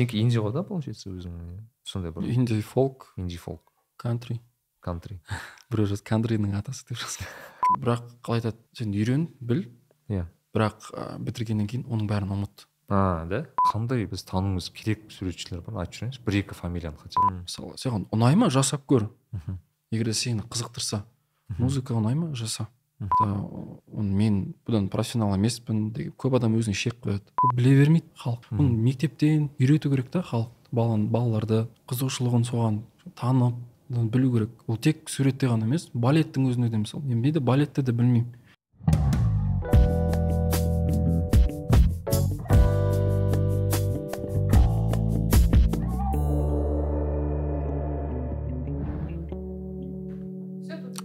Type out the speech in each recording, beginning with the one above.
сенікі инди ғой да получается өзің сондай бір? Инди фолк. Инди фолк. Кантри. Кантри. Біреу жазды кантридің атасы деп жазған бірақ қалай айтады? Сен үйрен біл. Иә. Бірақ ә, бітіргеннен кейін оның бәрін ұмыт. А да? Қандай біз тануымыз керек суретшілер бар айтып жіберіңізші бір екі фамилияны хотя бы. Мысалы саған ұнай ма? Жасап көр. Мхм. егер де сені қызықтырса. Музыка ұнай ма? Жаса. Оны мен бұдан профессионал емеспін деген көп адам өзіне шек қояды. Біле бермейді халық. Оны мектептен үйрету керек та халық. Баланы балаларды қызығушылығын соған танып білу керек. Ол тек суретте ғана емес балеттің өзінде де мысалы. Мен де балетті де білмеймін.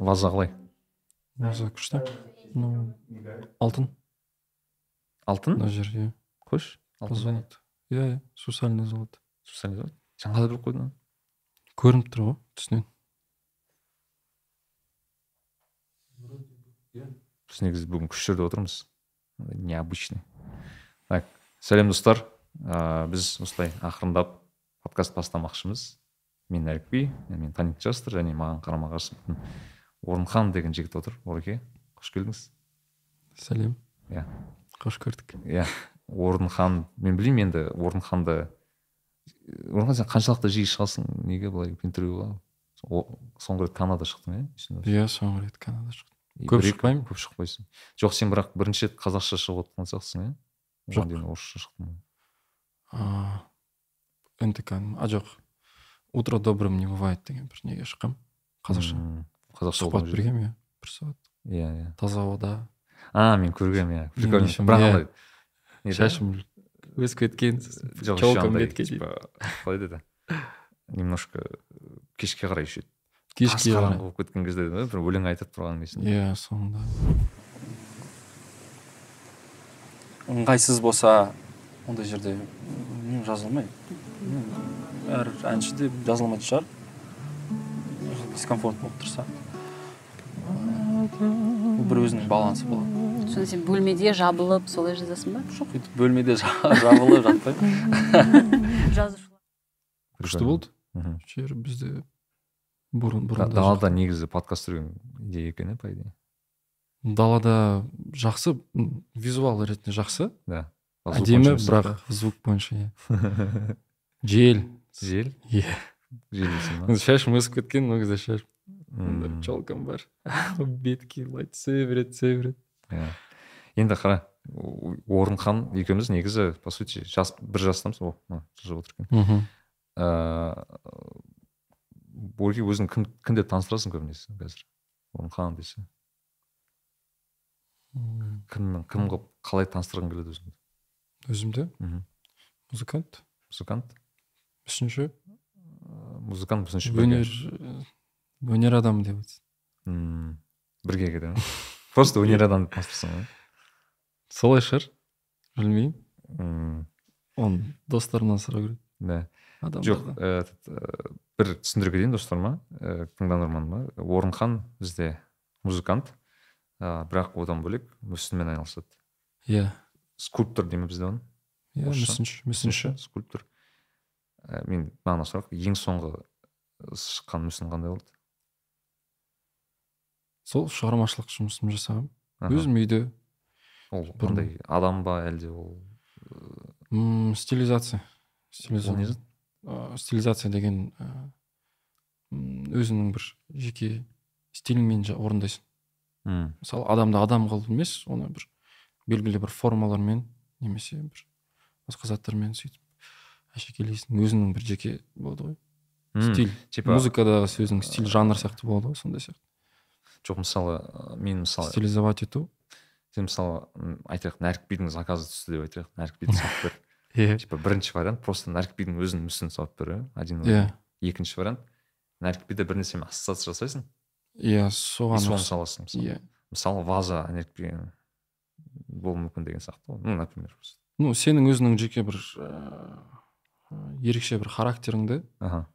Ваза қалай? Музыка күшті. Ну алтын. Алтын? Мына жер иә қойшы алтын золото. Иә иә сусальное золото. Сусальный золото? Жаңа да біліп қойдың көрініп тұр ғой түсінен. Біз негізі бүгін күшті жерде отырмыз. Необычный. Так сәлем достар. Ә, біз осылай ақырындап подкаст бастамақшымыз. Мен әліпби мен танитын шығарсыздар және маған қарама қарсы орынхан деген жігіт отыр ореке. Қош келдіңіз. Сәлем. Иә. Қош көрдік. Иә. Орынхан мен білмеймін енді орынханды. Орынхан сен қаншалықты жиі шығасың? Неге былай интервьюға? Соңғы рет канада шықтың иә? Иә соңғы рет канада шықтым. Көп шықпаймын. көп шықпайсың. Жоқ сен бірақ бірінші рет қазақша шығып отқан сияқтысың иә? Жоқ. дейін орысша шықтың. А нтк а жоқ. Утро добрым не бывает деген бір неге шыққанмын. Қазақша. Қазақша сұхбат бергенмін иә бір сағат. Иә иә. Таза ауада. А мен көргенмін иә. Прикольно бірақ андай шашым өсіп кеткен бетке типа қалай деді? Немножко кешке қарай еще кешке қараңғы болып кеткен кезде бір өлең айтып тұрған есімде. Иә соңында. Ыңғайсыз болса ондай жерде м, әр әнші де жаза алмайтын шығар. Дискомфорт болып тұрса. Бір өзінің балансы болады сонда сен бөлмеде жабылып солай жазасың ба? Жоқ өйтіп бөлмеде жа- жабылып жатпаймын. Жазушылар. Күшті болды. жер бізде бұрын Да- бұрында далада негізі подкаст түсірген идея екен иә по идее? Далада жақсы визуал ретінде жақсы. Да. Әдемі бірақ звук бойынша иә. Жел жел иә шашым өсіп кеткен ол кезде шашым М, челкам бар. Бетке былай түсе береді түсе береді иә. енді қара орынхан екеуміз негізі по сути жас бір жастамыз о мына жазып отыр екен. Мхм. Ыыы ореке өзің кім кім деп таныстырасың көбінесе қазір? Орынхан десе. Кім кім қылып қалай таныстырғың келеді өзіңді? Өзімді? Мхм. музыкант. Музыкант? Ыыы, музыкант бірінші өнер. э, өнер адамы деп айтсын бірге кетеді ма? просто өнер адамы деп таныстырсың ғой солай шығар білмеймін. Оны достарымнан сұрау керек. Да. Жоқ этот, э, бір түсіндіре кетейін достарыма ә, тыңдарманыма орынхан бізде музыкант. Ә, бірақ одан бөлек мүсінмен айналысады. Иә. Скульптор дейміз бізде оны иә мүсінші мүсінші. Скульптор. Ә, мен маған сұрақ ең соңғы шыққан мүсін қандай болды? Сол шығармашылық жұмысым жасағанмын өзім үйде. Ол қандай адам ба әлде ол? М стилизация. Стилизация. Ә, стилизация деген ә, м, өзіңнің бір жеке стиліңмен орындайсың. М, мысалы адамды адам қылып емес оны бір белгілі бір формалармен немесе бір басқа заттармен сөйтіп әшекейлейсің. Өзіңнің бір жеке болады ғой. Стиль. типа музыкадағы сөздің стиль жанр сияқты болады ғой сондай сияқты. Жоқ мысалы ә, мен мысалы стилизовать ету? Сен мысалы айтайық нәрікбидің заказы түсті деп айтайық. Нәрікбиді салып бер иә типа бірінші вариант просто нәрікбидің өзінің мүсінін салып бер иә один иә екінші вариант нәрікбиде бір нәрсемен ассоциация жасайсың. Иә соған соны саласың мысалы. Иә мысалы ваза нәрікби болуы мүмкін деген сияқты ғой. Ну например ну сенің өзіңнің жеке бір ыыы, ерекше бір характеріңді аха.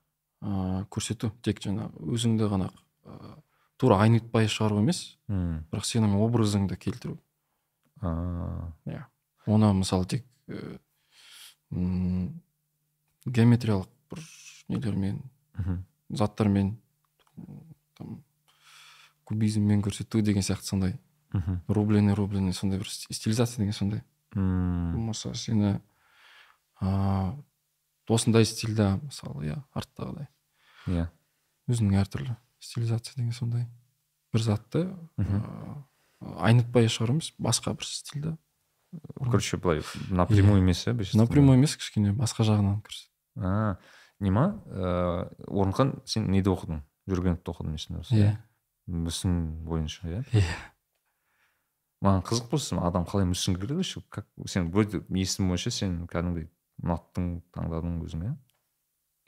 ыыы көрсету тек жаңағы өзіңді ғана ыыы, тура айнытпай шығару емес М, бірақ сенің образыңды келтіру. А, оны мысалы тек м, геометриялық бір нелермен мхм. заттармен там кубизммен көрсету деген сияқты сондай. Мхм. Рубленый рубленый сондай бір сти- стилизация деген сондай. М, болмаса сені а, осындай стильда мысалы иә арттағыдай. Иә. Өзінің әртүрлі. Стилизация деген сондай бір затты айнытпай шығару емес басқа бір стильда короче былай напрямую емес иә напрямую емес кішкене басқа жағынан а нема ыыы орынхан сен неде оқыдың? Жүргеновте оқыдың есімде болса иә. Мүсін бойынша иә? Иә. маған қызық просто адам қалай мүсінге кіреді вообще как сен вроде есім бойынша сен кәдімгідей ұнаттың таңдадың өзің иә?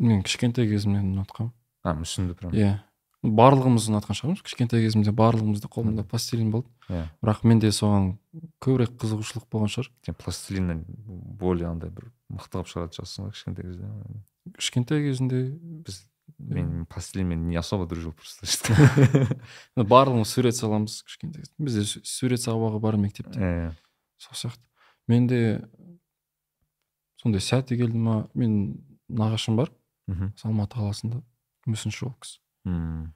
Мен кішкентай кезімнен ұнатқанмын. А мүсінді прям? Иә. Барлығымыз ұнатқан шығармыз. кішкентай кезімде барлығымызда қолымда пластилин болды. Иә. бірақ менде соған көбірек қызығушылық болған шығар. Сен пластилиннен более андай бір мықты қылып шығаратын шығарсың ғой кішкентай кезде кішкентай кезінде біз мен пластилинмен не особо дружил просто барлығымыз сурет саламыз кішкентай кезде. Бізде су- сурет сабағы бар мектепте. Иә. Сол сияқты. Менде сондай сәті келді ма мен нағашым бар. Мхм. Алматы қаласында мүсінші ол кісі. М,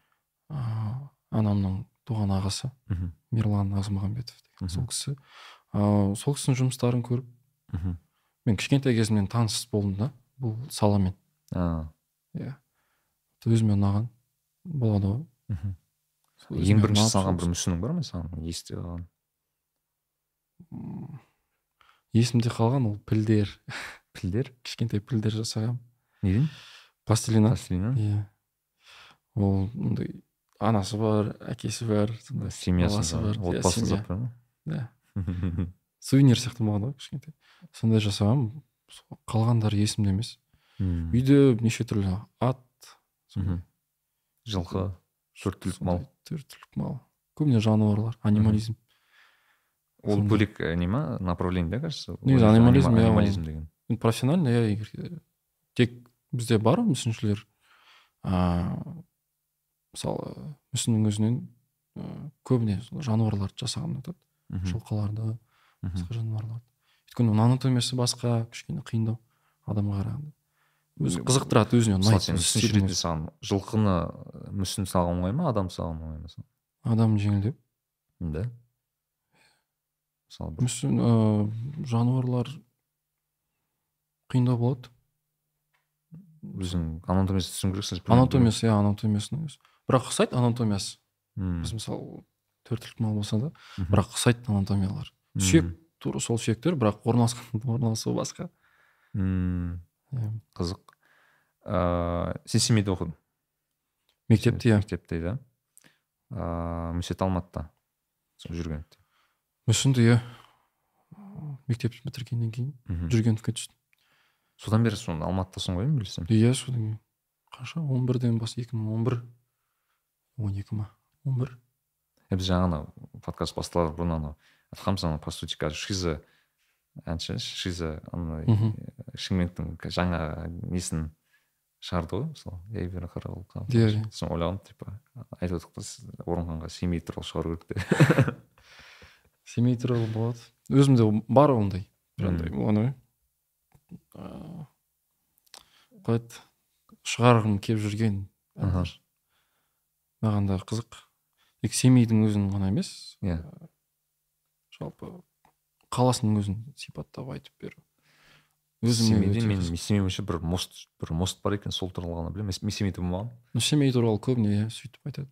а, анамның туған ағасы мхм. Мирлан назмағамбетов деген сол кісі. А, сол кісінің жұмыстарын көріп мхм. мен кішкентай кезімнен таныс болдым да бұл саламен. Иә. Өзіме ұнаған болады ғой. Мхм. Ең бірінші салған бір мүсінің бар ма саған? Есте қалған? Есімде қалған ол пілдер. Пілдер? Кішкентай пілдер жасағанмын неден? Пластилиннен пластилиннен иә. Ол мындай анасы бар әкесі бар сондай семьясы бар иә, отбасы бар иә. Ма сувенир сияқты болған ғой кішкентай. Сондай жасағанмын Сол- қалғандары есімде емес. Үйде неше түрлі ат жылқы төрт түлік мал. Төрт түлік мал. Көбіне жануарлар анимализм. Ол бөлек не ма направление да кажется? Негізі анимализм, иә, анимализм деген. профессионально иә егер тек бізде бар мүсіншілер. А, мысалы мүсіннің өзінен ә, көбіне жануарларды жасаған ұнатады жылқыларды басқа жануарларды. Өйткені оның анатомиясы басқа кішкене қиындау адамға қарағанда. Өзі қызықтырады өзіне ұнайды. ретінде саған жылқыны мүсін салған оңай ма адам салған оңай ма саған? адам жеңілдеу да мысалы мүсін ә, жануарлар қиындау болады. Өзің анатомиясын түсіну керексің анатомиясы иә анатомиясының өзі. Бірақ ұқсайды анатомиясы. М, біз мысалы төрт түлік мал болса да бірақ ұқсайды анатомиялары сүйек тура сол сүйектер бірақ орналасқан орналасуы басқа. М, иә. қызық. Ыыы сен семейде оқыдың? Мектепте иә. Мектепте да? Ыыы мүсет алматыда сол жүргенде. Мүсінді иә. Мектеп бітіргеннен кейін жүргеновке түстім. Содан бері сонда алматыдасың ғой білсем. Иә содан кейін. Қанша? он бірден бас екі мың он бір. Он екі ма? Он бір. Біз жаңа ана подкаст басталар бұрын анау айтқанбыз анау по сути қазір шиза әнші шиза ана шымкенттің жаңа несін шығарды ғой мысалы ей бері қара ол Иә, соны ойлағанмын типа айтып отырдық та сіз орынханға семей туралы шығару керек деп. Семей туралы болады. Өзімде бар ондай. Бір андай оны қалай еді? Шығарғым келіп жүрген. Маған да қызық. Тек семейдің өзін ғана емес Иә. ә, жалпы қаласының өзін сипаттап айтып беру. Семейде мен семей бойынша бір мост бір мост бар екен сол туралы ғана білемін. Мен семейде болмағанмын Ну, семей туралы көбіне иә сөйтіп айтады.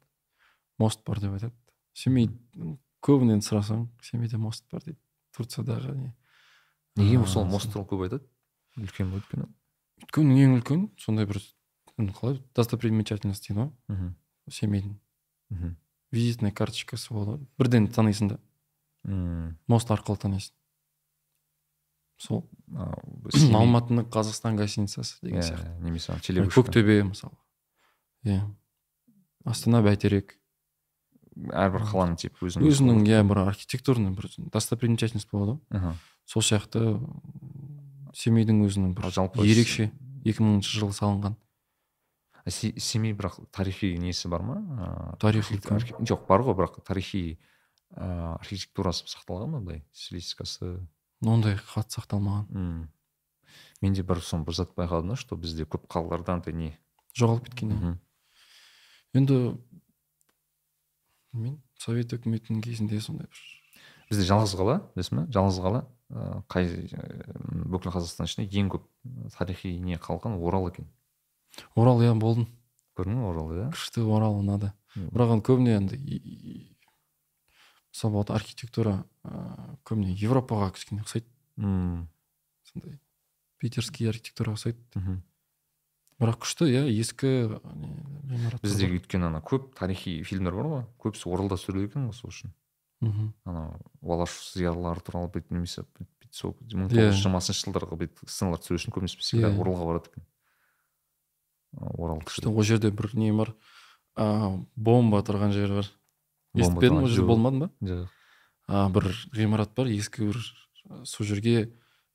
Мост бар деп айтады. Семей көбінен сұрасаң семейде мост бар дейді. Турциядағы не? Неге сол мост туралы көп айтады? Үлкен ғой өйткені. Өйткені ең үлкен сондай бір қалай достопримечательность дейді ғой. Мхм. Семейдің мхм визитная карточкасы болады бірден танисың да. М, мост арқылы танисың. Сол алматының қазақстан гостиницасы деген иә, сияқты. немесе телебушка көктөбе мысалы. Иә. Астана бәйтерек. Әрбір қаланың типа өзінің өзінің иә бір архитектурный бір достопримечательность болады. Ғой сол сияқты семейдің өзінің бір жалпы ерекше екі мыңыншы жылы салынған. Семей бірақ тарихи несі бар ма? Аа, Тарихи жоқ бар ғой бірақ тарихи ыыы архитектурасы сақталған ба былай? Стилистикасы? Ондай қатты сақталмаған. М. менде бір соны бір зат байқадым да что бізде көп қалаларда андай не? Жоғалып кеткен иә. енді мен совет үкіметінің кезінде сондай бір бізде жалғыз қала білесің ба жалғыз қала ыыы қай ыыы, бүкіл қазақстан ішінде ең көп тарихи не қалған орал екен. Орал иә болдым. Көрдің бе орал иә күшті орал ұнады бірақ енді көбіне енді мысалы вот архитектура ыыы көбіне европаға кішкене ұқсайды. Мм, сондай питерский архитектура ұқсайды. Мхм. бірақ күшті иә ескі бізде өйткені ана көп тарихи фильмдер бар ғой. Көбісі оралда түсірілген екен ғой сол үшін. Мхм. анау алаш зиялылары туралы бүйтіп немесе бүйтіп бүйтіп сол мың Иә. тоғыз жүз жиырмасыншы жылдарға бүйтіп сценалар түсіру үшін көбінесе всегда Иә. оралға барады екен. Орал күшті ол жерде бір не бар? А, бомба тұрған жер бар. Естіп едің ол жерде жер. болмадың ба жоқ. Бір ғимарат бар ескі бір сол жерге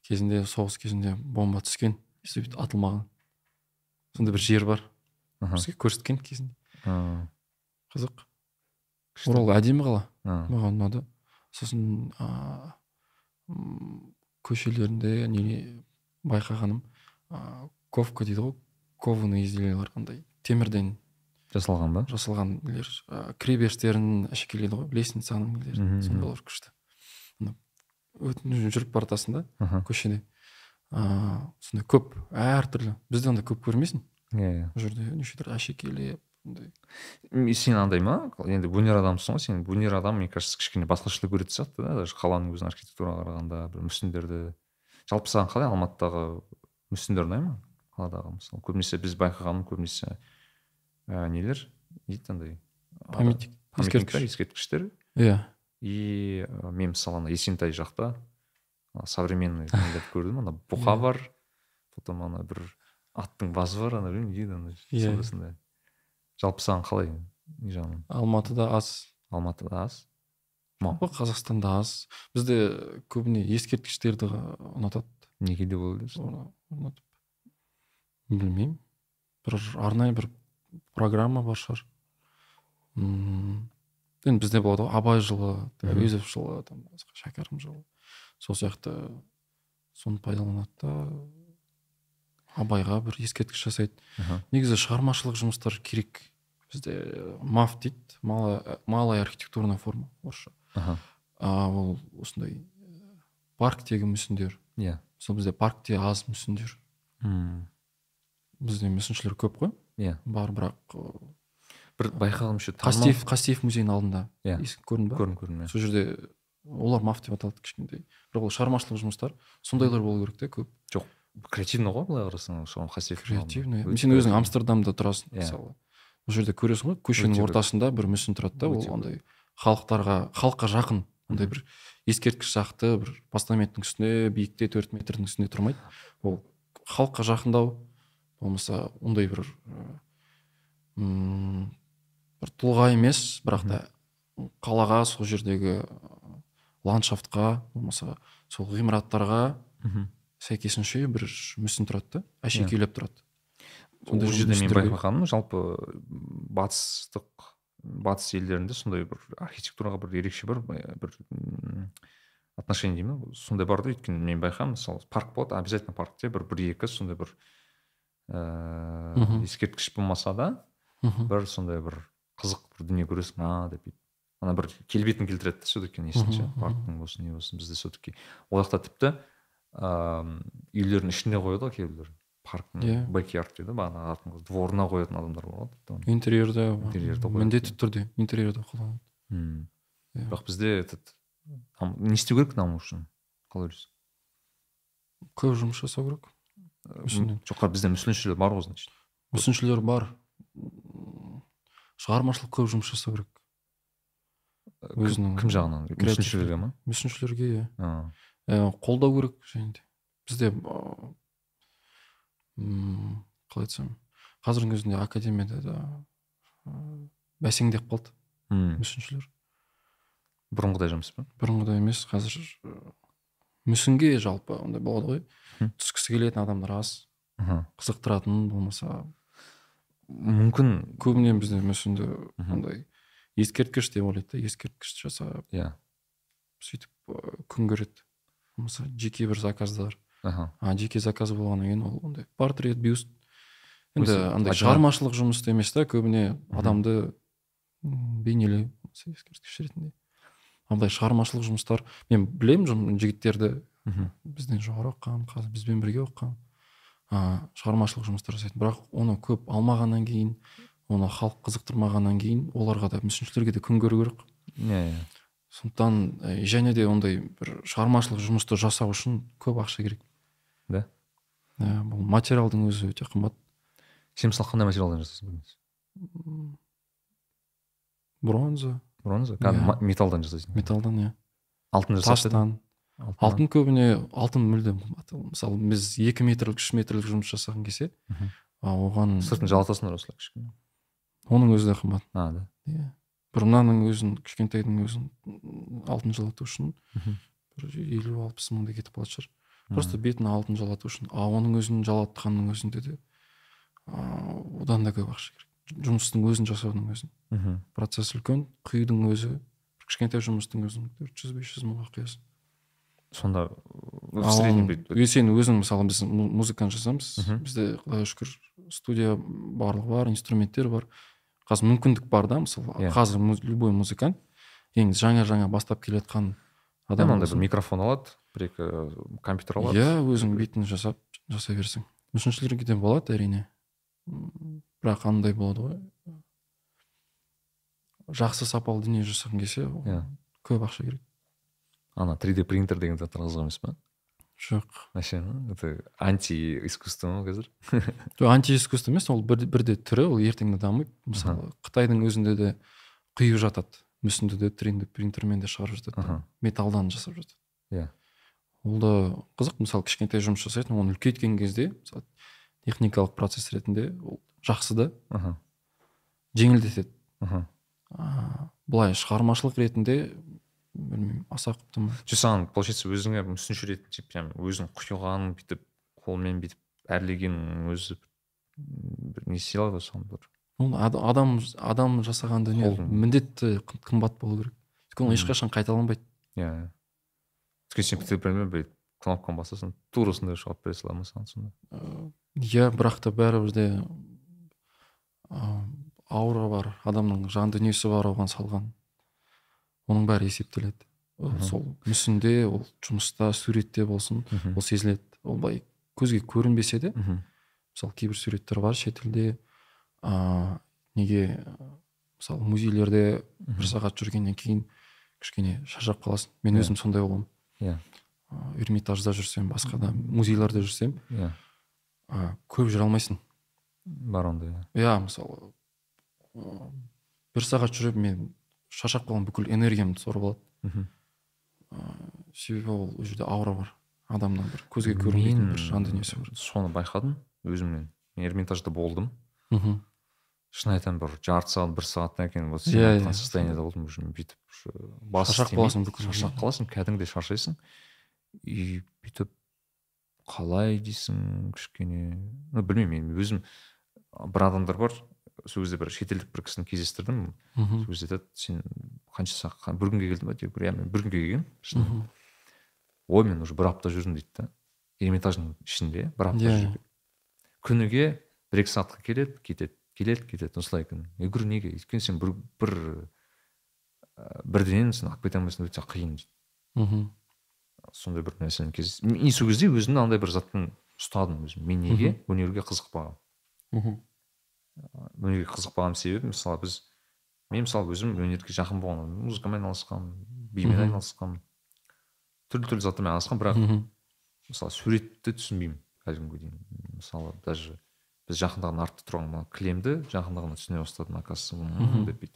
кезінде соғыс кезінде бомба түскен сөйтіп атылмаған. Сондай бір жер бар. Бізге көрсеткен кезінде. Қызық. Орал әдемі қала. Маған ұнады. Сосын м, көшелерінде не байқағаным а, ковка дейді ғой кованый изделиялар андай темірден жасалған ба? жасалған нелер а, кіребештерін әшекейлейді ғой лестницаның Мгм, нелері мгм. сондайлар күшті жүріп бара жатасың да көшеде. А, сондай көп әртүрлі. Бізде ондай көп көрмейсің? Иә иә. Ол жерде неше түрлі әшекейлеп андай сен андай ма? Енді өнер адамсың ғой сен өнер адам мне кажется кішкене басқашалай көретін сияқты да даже қаланың өзін архитектураға қарағанда бір мүсіндерді. Жалпы саған қалай алматыдағы мүсіндер ұнай ма? Қаладағы мысалы көбінесе біз байқағаным көбінесе ә, нелер? Не дейді андай памятник ескерткіш. ескерткіштер. Иә. И мен мысалы ана есентай жақта современный көрдім ана бұқа Иә. бар потом ана бір аттың базы бар ана білмеймін не дейді ана Иә. сондай сондай. Жалпы саған қалай не жағынан? Алматыда аз. Алматыда аз? Жалпы қазақстанда аз. Бізде көбіне ескерткіштерді ұнатады. Неге деп ойлайсың білмеймін бір арнайы бір программа бар шығар М, енді бізде болады ғой абай жылы әуезов жылы там шәкәрім жылы. Сол сияқты соны пайдаланады да абайға бір ескерткіш жасайды. Негізі шығармашылық жұмыстар керек бізде. Маф дейді малая, архитектурная форма орысша. Ол осындай э, парктегі мүсіндер. Иә. Сол бізде паркте аз мүсіндер. М, бізде мүсіншілер көп қой. Иә. Бар бірақ бір байқағым ше қастеев қастеев музейінің алдында. Иә. ес- көрдің ба? Көрдім көрдім иә. Сол жерде олар маф деп аталады кішкентай. Бірақ ол шығармашылық жұмыстар. Сондайлар болу керек те көп. Жоқ креативный ғой былай қарасаң сол қасиет креативный сен өзің амстердамда тұрасың Иә. мысалы. Ол жерде көресің ғой көшенің ортасында бір мүсін тұрады да ол андай халықтарға халыққа жақын андай бір ескерткіш сияқты бір постаменттің үстінде биікте төрт метрдің үстінде тұрмайды. Ол халыққа жақындау болмаса ондай бір м, бір тұлға емес бірақ та қалаға сол жердегі ландшафтқа болмаса сол ғимараттарға мхм. сәйкесінше бір мүсін тұрады да әшекейлеп тұрады. Ол жерде мен байқағаным жалпы батыстық батыс елдерінде сондай бір архитектураға бір ерекше бір бір отношение дей ма сондай бар да өйткені мен байқаймын мысалы парк болады обязательно паркте бір бір екі сондай бір ііі ескерткіш болмаса да мхм. бір сондай бір қызық бір дүние көресің а деп бүйтіп ана бір келбетін келтіреді да все таки несін ше Мгм, мхм. парктың болсын не болсын бізде все таки ол жақта тіпті ыыы үйлердің ішіне қояды ғой кейбіреулер. Парктың Иә. бэкярд дейді бағана артынғы дворына қоятын адамдар бар ғой интерьерде міндетті түрде интерьерде қолданады. М. Иә. бірақ бізде этот не істеу керек даму үшін қалай ойлайсың көп жұмыс жасау керек. Жоқ бізде мүсіншілер бар ғой значит мүсіншілер бар шығармашылық көп жұмыс жасау керек кім, өзінің кім жағынан мүсіншілерге ма мүсіншілерге иә қолдау керек және де бізде м, қалай айтсам? Қазірдің өзінде академияда да бәсеңдеп қалды мүсіншілер бұрынғыдай жұмыс па? Бұрынғыдай емес қазір мүсінге жалпы ондай болады ғой. Түскісі келетін адамдар аз. Қызықтыратын болмаса. Мүмкін. Көбіне бізде мүсінді андай ескерткіш деп ойлайды да ескерткіш жасап иә. сөйтіп ә, күн көреді. Болмаса жеке бір заказдар. Аха. А жеке заказ болғаннан кейін ол ондай портрет бюст. Енді андай шығармашылық жұмысты емес та көбіне адамды бейнелеу ескерткіш ретінде. Андай шығармашылық жұмыстар. Мен білемін жігіттерді. Мхм. Бізден жоғары оқыған қазір бізбен бірге оқыған. А, шығармашылық жұмыстар жасайтын. Бірақ оны көп алмағаннан кейін оны халық қызықтырмағаннан кейін оларға да мүсіншілерге де күн көру керек. Иә иә. Сондықтан ә, және де ондай бір шығармашылық жұмысты жасау үшін көп ақша керек. Да? Ә, бұл материалдың өзі өте қымбат. Сен мысалы қандай материалдан жасайсың бронза. Бронза? Кәдімгі Иә. ма- металлдан жасайсың металлдан иә. Алтын алтыннан? алтын көбіне алтын мүлдем қымбат мысалы біз екі метрлік үш метрлік жұмыс Мхм. а, оған сыртын жалатасыңдар осылай кішкене? Оның өзі де қымбат. А да. Иә. Бір мынаның өзін кішкентайдың өзін алтын жалату үшін бір елу алпыс мыңдай кетіп қалатын шығар. Просто бетін алтын жалату үшін а оның өзін жалатқанның өзінде де а, одан да көп ақша керек. Жұмыстың өзін жасаудың өзін. Мхм. Процесс үлкен құюдың өзі. Кішкентай жұмыстың өзін төрт жүз бес жүз мыңға құясың. Сонда в среднем сен өзің мысалы біз му- музыканы жасаймыз Мгм. бізде құдайға шүкір студия барлығы бар инструменттер бар. Қазір мүмкіндік бар да мысалы Иә. қазір муз- любой музыкант ең жаңа жаңа бастап келе жатқан адам адам андай бір микрофон алады бір екі компьютер алады? Иә өзің битін жасап жасай берсең. Мүсіншілерге де болады әрине. Бірақ андай болады ғой. Жақсы сапалы дүние жасағың келсе Иә. көп ақша керек. Ана 3D принтер деген заттар қызық емес па жоқ. Вообще это анти искусство ма қазір? Жоқ антиискусство емес ол бір, бірде түрі ол ертең де дамиды. Мысалы қытайдың өзінде де құйып жатады. Мүсінді де 3D принтермен де шығарып жатады. Аха. Металлдан жасап жатады. Иә. Ол да қызық. Мысалы кішкентай жұмыс жасайтын оны үлкейткен кезде мысалы техникалық процесс ретінде ол жақсы да? Аха жеңілдетеді аха былай шығармашылық ретінде білмеймін аса құпты ма жоқ саған получается өзіңе мүсінші ретінде прям өзің құйған бүйтіп қолмен бүйтіп әрлеген өзі бір не сыйлайды ғой саған бір? Ол ад- адам адам жасаған дүние. Міндетті қым- қымбат болу керек. Өйткені ол ешқашан қайталанбайды. Иә өйткені сен білмеймін бүйтіп кнопканы басасың тура осындай шығарып бере сала ма саған сонда? Э, иә бірақ та бәрібір де ә, аура бар адамның жан дүниесі бар оған салған. Оның бәрі есептеледі. Ол сол мүсінде ол жұмыста суретте болсын ол сезіледі. Ол былай көзге көрінбесе де мхм. мысалы кейбір суреттер бар шетелде. Ә, неге мысалы музейлерде бір сағат жүргеннен кейін кішкене шаршап қаласың. Мен Иә. өзім сондай боламын иә. Ә, эрмитажда жүрсем басқа да музейлерде жүрсем иә. ә, көп жүре алмайсың. Бар ондай иә. Иә мысалы бір сағат жүріп мен шаршап қалған бүкіл энергиямды сорып алады. Мхм. Себебі ол ол жерде аура бар адамның бір көзге көрінбейтін бір жан дүниесі бар. соны байқадым өзімнен мен эрмитажда болдым. Мхм. Шын айтамын бір жарты сағат бір сағаттан кейін вот Иә, сен иә. айтқан состояниеда болдым уже бүйтіп бас Шаршап қаласың бүкіл шаршап қаласың кәдімгідей шаршайсың. И бүйтіп қалай дейсің кішкене? Ну білмеймін мен өзім бір адамдар бар. Сол кезде бір шетелдік бір кісіні кездестірдім. Мхм. Сол кезде айтады сен қанша сағат бір күнге келдің ба деп иә мен бір күнге келгенмін шын мхм. Ой мен уже бір апта жүрдім дейді да. Эрмитаждың ішінде бір апта Иә, жүріп күніге бір екі сағатқа келеді кетеді келеді кетеді. Осылай күн мен говорю неге? Өйткені сен бір бір ә, бірден сен алып кете алмайсың өте қиын дейді. Мхм. Сондай бір нәрсені кез мен сол кезде өзімді андай бір заттан ұстадым өзім. Мен неге өнерге қызықпағанмын мхм. Өнерге қызықпаған себебім мысалы біз мен мысалы өзім өнерге жақын болған музыкамен айналысқанмын бимен айналысқанмын. Түрлі түрлі затармен айналысқанмын бірақ мхм. мысалы суретті түсінбеймін әлі күнге дейін. Мысалы даже біз жақындаған артта тұрған мына кілемді жақындағанда түсіне бастадым оказывается деп бүйтіп.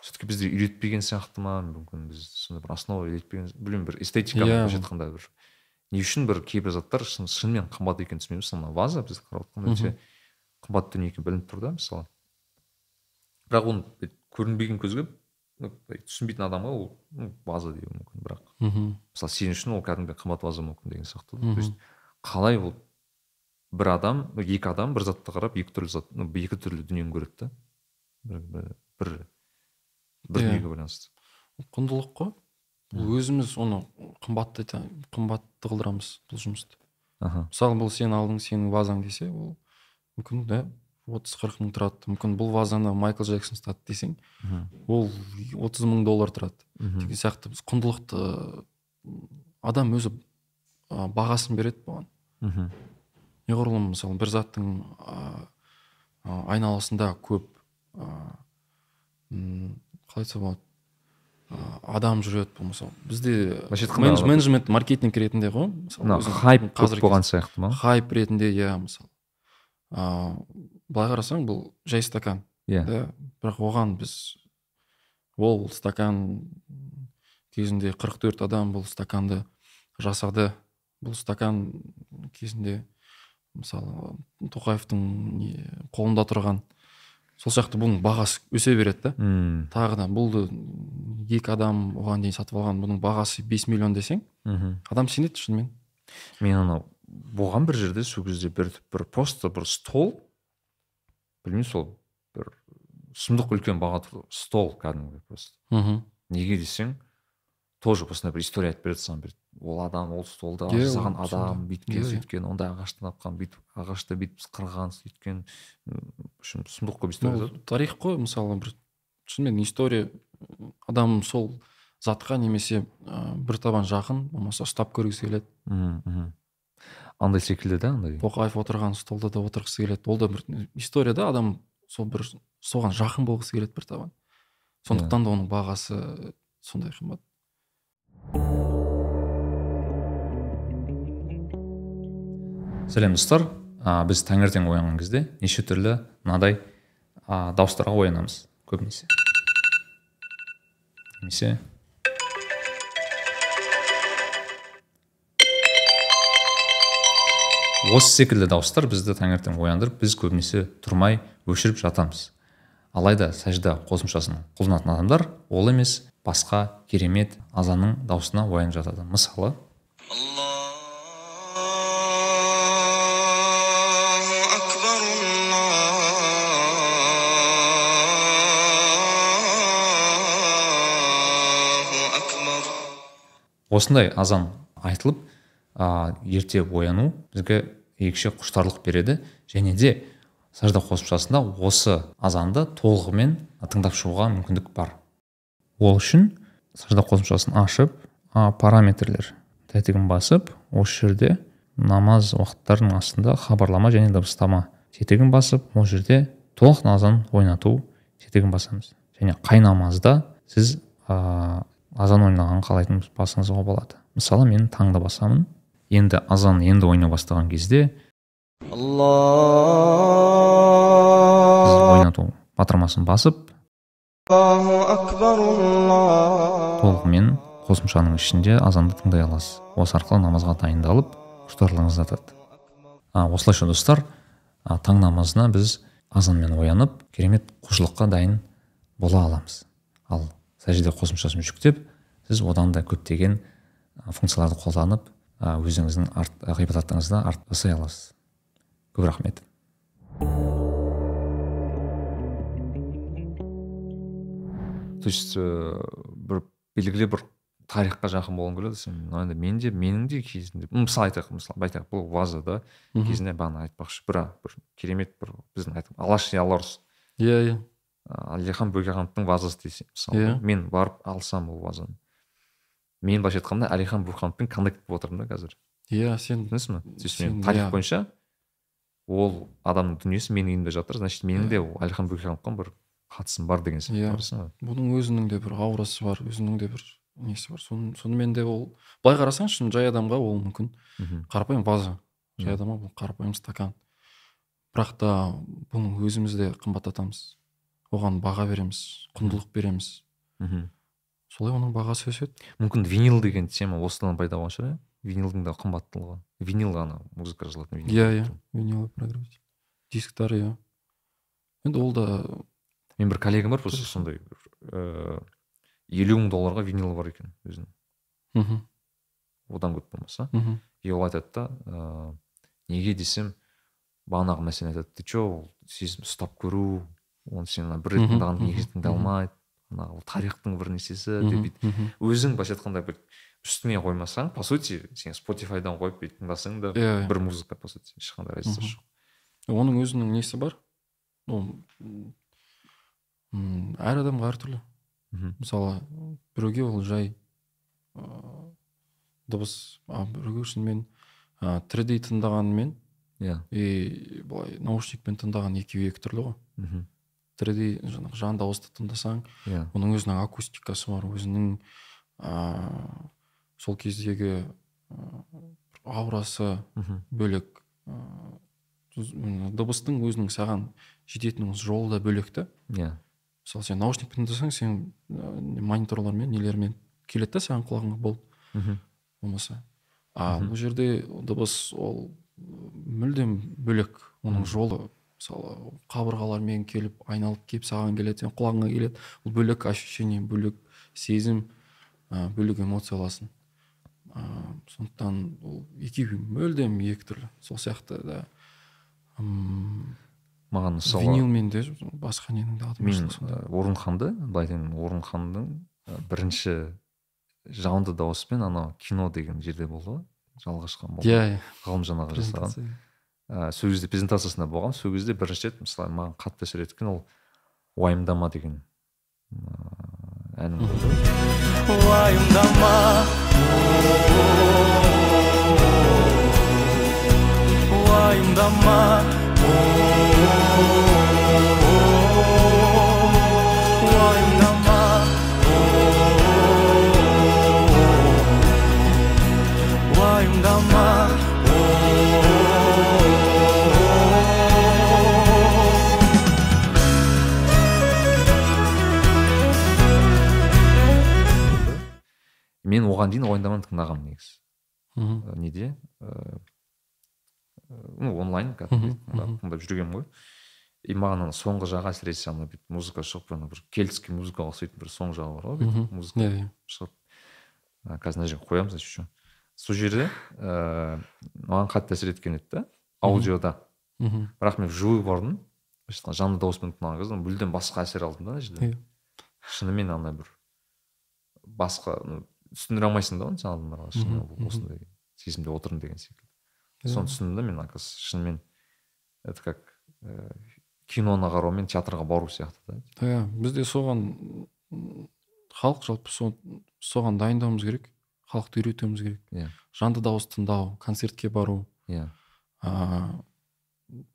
Все таки бізде үйретпеген сияқты ма? Мүмкін біз сондай бір основа үйретпеген білмеймін бір эстетикамен Иә. былайша айтқанда бір. Не үшін бір кейбір заттар шын, шынымен қымбат екенін түсінбейміз мысалы мына ваза біз қарап өте қымбат дүние екені білініп тұр да мысалы. Бірақ оны көрінбеген көзге түсінбейтін адамға ол ну, ваза деуі мүмкін бірақ. Мхм. Мысалы сен үшін ол кәдімгі қымбат ваза мүмкін деген сияқты то есть қалай ол бір адам екі адам бір затты қарап екі түрлі зат ну, екі түрлі дүниені көреді да. Бір бір бір, бір Иә. дүниеге байланысты. Құндылық қой. Өзіміз оны қымбатты айта- қымбатты қылдырамыз бұл жұмысты. Аха. Мысалы бұл сен алдың сенің вазаң десе ол мүмкін да отыз қырық мың тұрады. Мүмкін бұл вазаны майкл джексон ұстады десең ол отыз мың доллар тұрады. Деген сияқты. Біз құндылықты адам өзі бағасын береді бұған. Мхм, неғұрлым мысалы бір заттың айналасында көп м, қалай айтса болады? Адам жүреді болмаса бізде былайша айтқанда менедж- менеджмент маркетинг ретінде ғой мысалы мына хайп көп қазіргі болған сияқты ма? Хайп ретінде иә мысалы а, былай қарасаң бұл жай стакан иә. да. Бірақ оған біз ол стакан кезінде 44 адам бұл стаканды жасады. Бұл стакан кезінде мысалы тоқаевтың не, қолында тұрған сол сияқты бұның бағасы өсе береді да. Тағы да бұл екі адам оған дейін сатып алған бұның бағасы 5 миллион десең мхм. адам сенеді шынымен. Мен анау болған бір жерде сол кезде бір бір просто бір стол білмеймін сол бір сұмдық үлкен баға тұр стол кәдімгі просто мхм. Неге десең тоже осындай бір история айтып береді саған ол адам ол столды Иә, жасаған адам бүйткен Иә, иә. сөйткен ондай ағаштан тапқан бүйтіп ағашты бүйтіп қырған сөйткен общем сұмдық көп история тарих қой мысалы бір шынымен история адам сол затқа немесе ә, бір табан жақын болмаса ұстап көргісі келеді. Мхм. андай секілді да андай? Тоқаев отырған столда да отырғысы келеді. Ол да бір история да адам сол бір соған жақын болғысы келеді бір табан. Сондықтан да оның бағасы сондай қымбат. Сәлем достар. А, біз таңертең оянған кезде неше түрлі мынадай а, дауыстарға оянамыз көбінесе. Немесе. Осы секілді дауыстар бізді таңертең ояндырып біз көбінесе тұрмай өшіріп жатамыз. Алайда сәжда қосымшасын қолданатын адамдар ол емес басқа керемет азанның дауысына оянып жатады. Мысалы. Осындай азан айтылып а, ерте ояну бізге ерекше құштарлық береді. Және де сажда қосымшасында осы азанды толығымен тыңдап шығуға мүмкіндік бар. Ол үшін сажда қосымшасын ашып а, параметрлер тетігін басып осы жерде намаз уақыттарының астында хабарлама және дыбыстама тетігін басып ол жерде толық азан ойнату тетігін басамыз. Және қай намазда сіз азан ойнағанын қалайтын басыңызға болады. Мысалы мен таңда басамын. Енді азан енді ойна бастаған кезде ойнату батырмасын басып толығымен қосымшаның ішінде азанды тыңдай аласыз. Осы арқылы намазға дайындалып құштарлығыңыз артады. А, осылайша достар таң намазына біз азанмен оянып керемет құлшылыққа дайын бола аламыз. Ал сәжде қосымшасын жүктеп сіз одан да көптеген функцияларды қолданып өзіңіздің арт, ғибадатыңызды арт жасай аласыз. Көп рахмет. То есть э, бір белгілі бір тарихқа жақын болғым келеді сен енді мен де менің де кезінде мысалы айтайық мысалы айтайық бұл ваза да кезінде бағана айтпақшы бір бір керемет бір біздің айтып алаш яларус иә иә. Әлихан бөкейхановтың вазасы десе мысалы Иә. мен барып алсам ол вазаны мен былайша айтқанда әлихан бөкейхановпен коннект болып отырмын да қазір иә сен түсінесіз ба то есть сен, мен тарих иә. бойынша ол адамның дүниесі менің үйімде жатыр значит менің де әлихан бөкейхановқа бір қатысым бар деген сияқты Иә. көресің ба бұның өзінің де бір аурасы бар өзінің де бір несі бар Сон- сонымен де ол былай қарасаңшы жай адамға ол мүмкін мхм. қарапайым ваза жай Иә. адамға бұл қарапайым стакан бірақ та бұны өзіміз де қымбаттатамыз оған баға береміз құндылық береміз. Мхм. солай оның бағасы өседі. Мүмкін винил деген тема осыдан пайда болған шығар иә? Винилдің да қымбаттылығы. Винил ана музыка жазылатын винил. Иә иә. Проигрыватель дисктар иә. Енді ол да мен бір коллегам бар просто сондай ыыы елу мың долларға винилі бар екен өзінің. Мхм. Одан көп болмаса. Мхм. И ол айтады да ыыы неге десем бағанағы мәселені айтады. Ты че ол сезім ұстап көру оны сен ана бір рет Мхм, тыңдағаннан екінші мхм, тыңдай мхм. алмайды ана ол тарихтың бір Мгм, деп бүйтіп өзің былайша айтқанда бір үстіне қоймасаң по сути сен спотифайдан қойып бүйтіп тыңдасаң да Иә, иә. бір музыка по сути ешқандай разница Мгм. жоқ оның өзінің несі бар ол м, әр адамға әртүрлі мхм. мысалы біреуге ол жай ыыы дыбыс а біреуге шынымен ы тірідей тыңдағанымен иә и былай наушникпен тыңдаған екеуі екі түрлі ғой мхм. Тірідей жаңағы жан дауысты тыңдасаң иә. оның өзінің акустикасы бар өзінің ыыы сол кездегі аурасы мхм. бөлек ыыы дыбыстың өзінің саған жететін жолы да бөлек та. Иә. Мысалы сен наушникпен тыңдасаң сен ә, мониторлармен нелермен келеді да саған құлағыңа болды мхм. болмаса. А бұл жерде дыбыс ол мүлдем бөлек оның жолы мысалы қабырғалармен келіп айналып келіп саған келеді сен құлағыңа келеді. Ол бөлек ощущение бөлек сезім ә, бөлек эмоция аласың ә, сондықтан ол екеуі мүлдем екі түрлі. Сол сияқты да. М, маған мысалы винилмен де басқа ненің де мен орынханды былай айтайын орынханның ә, бірінші жанды дауыспен анау кино деген жерде болды ғой. Жалғашқы молда иә ғалымжан аға жасаған. Ә, сол кезде презентациясында болған. Сол кезде бірінші рет мысалы маған қатты әсер еткен ол уайымдама деген ыыы, әнім болды. Уайымдама уайымдама мен оған дейін уайымдаманы тыңдағанмын негізі. Мхм. Ә, неде? Ыыы ну онлайн кәдімгідей Мхм, мхм. тыңдап жүргенмін ғой. И маған ана соңғы жағы әсіресе ана бүйтіп музыка шығып ана бір кельтский музыкаға ұқсайтын бір соңғы жағы бар ғой бүйтіп музыка иә иә. шығып. Қазір мына жерге қоямыз что. Сол жерде ыыы маған қатты әсер еткен еді да аудиода. Мхм. бірақ мен вживую бардым. Былайша айтқанда жанды дауыспен тыңдаған кезде мүлдем басқа әсер алдым да ана жерде. Иә. шынымен ана бір басқа ну, түсіндіре алмайсың да оны сен адамдарға шынымен осындай сезімде отырмын деген секілді. Иә. соны түсіндім да мен оказывается шынымен это как ә, киноны қарау мен театрға бару сияқты да. Иә. Бізде соған халық жалпы со- соған дайындауымыз керек халықты үйретуіміз керек. Иә. Жанды дауыс тыңдау концертке бару. Иә. А,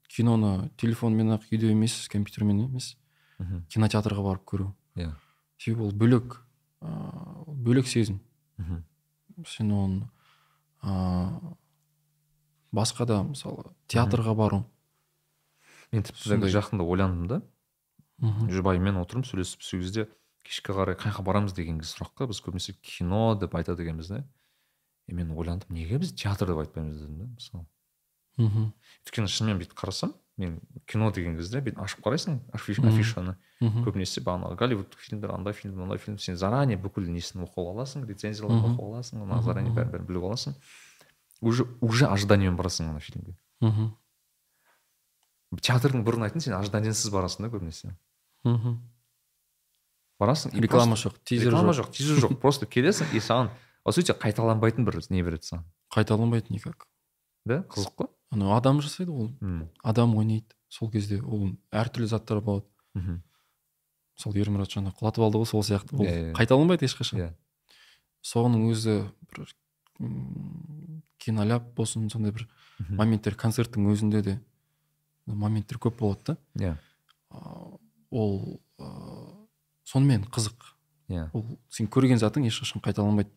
киноны телефонмен ақ үйде емес компьютермен емес. Мхм, кинотеатрға барып көру. Иә. Себебі ол бөлек ыыы, бөлек сезім. Мхм, сен оны ыыы, басқа да мысалы театрға бару. Мен тіпті жақында ойландым да. Мхм. жұбайыммен отырмын сөйлесіп сол кезде кешке қарай қай жаққа барамыз деген сұраққа біз көбінесе кино деп айтады екенбіз да. И мен ойландым неге біз театр деп айтпаймыз дедім да мысалы. Мхм. өйткені шынымен бүйтіп қарасам мен кино деген кезде бүйтіп ашып қарайсың афишаны. Көбінесе бағанағы голливудтық фильмдер андай фильм мындай фильм. Сен заранее бүкіл несін оқып аласың рецензияларын оқып аласың ана заранее бәрін бәрін біліп аласың. Уже уже ожиданиемен барасың ана фильмге. Мхм. театрдың бір ұнайтыны сен ожиданиесіз барасың да көбінесе. Мхм. барасың и реклама жоқ тизер реклама жоқ. жоқ тизер жоқ. Просто келесің и саған по сути қайталанбайтын бір не береді саған. Қайталанбайды никак. Да? Қызық қой. Анау адам жасайды ол. Адам ойнайды. Сол кезде ол әртүрлі заттар болады. Мхм. мысалы ермұрат жаңа құлатып алды ғой сол сияқты. Ол Иә, иә. қайталанбайды ешқашан. Иә. Соның өзі бір киноляп болсын сондай бір моменттер концерттің өзінде де моменттер көп болады да. Иә. А, ол ыыы, сонымен қызық. Иә. Ол сен көрген затың ешқашан қайталанбайды.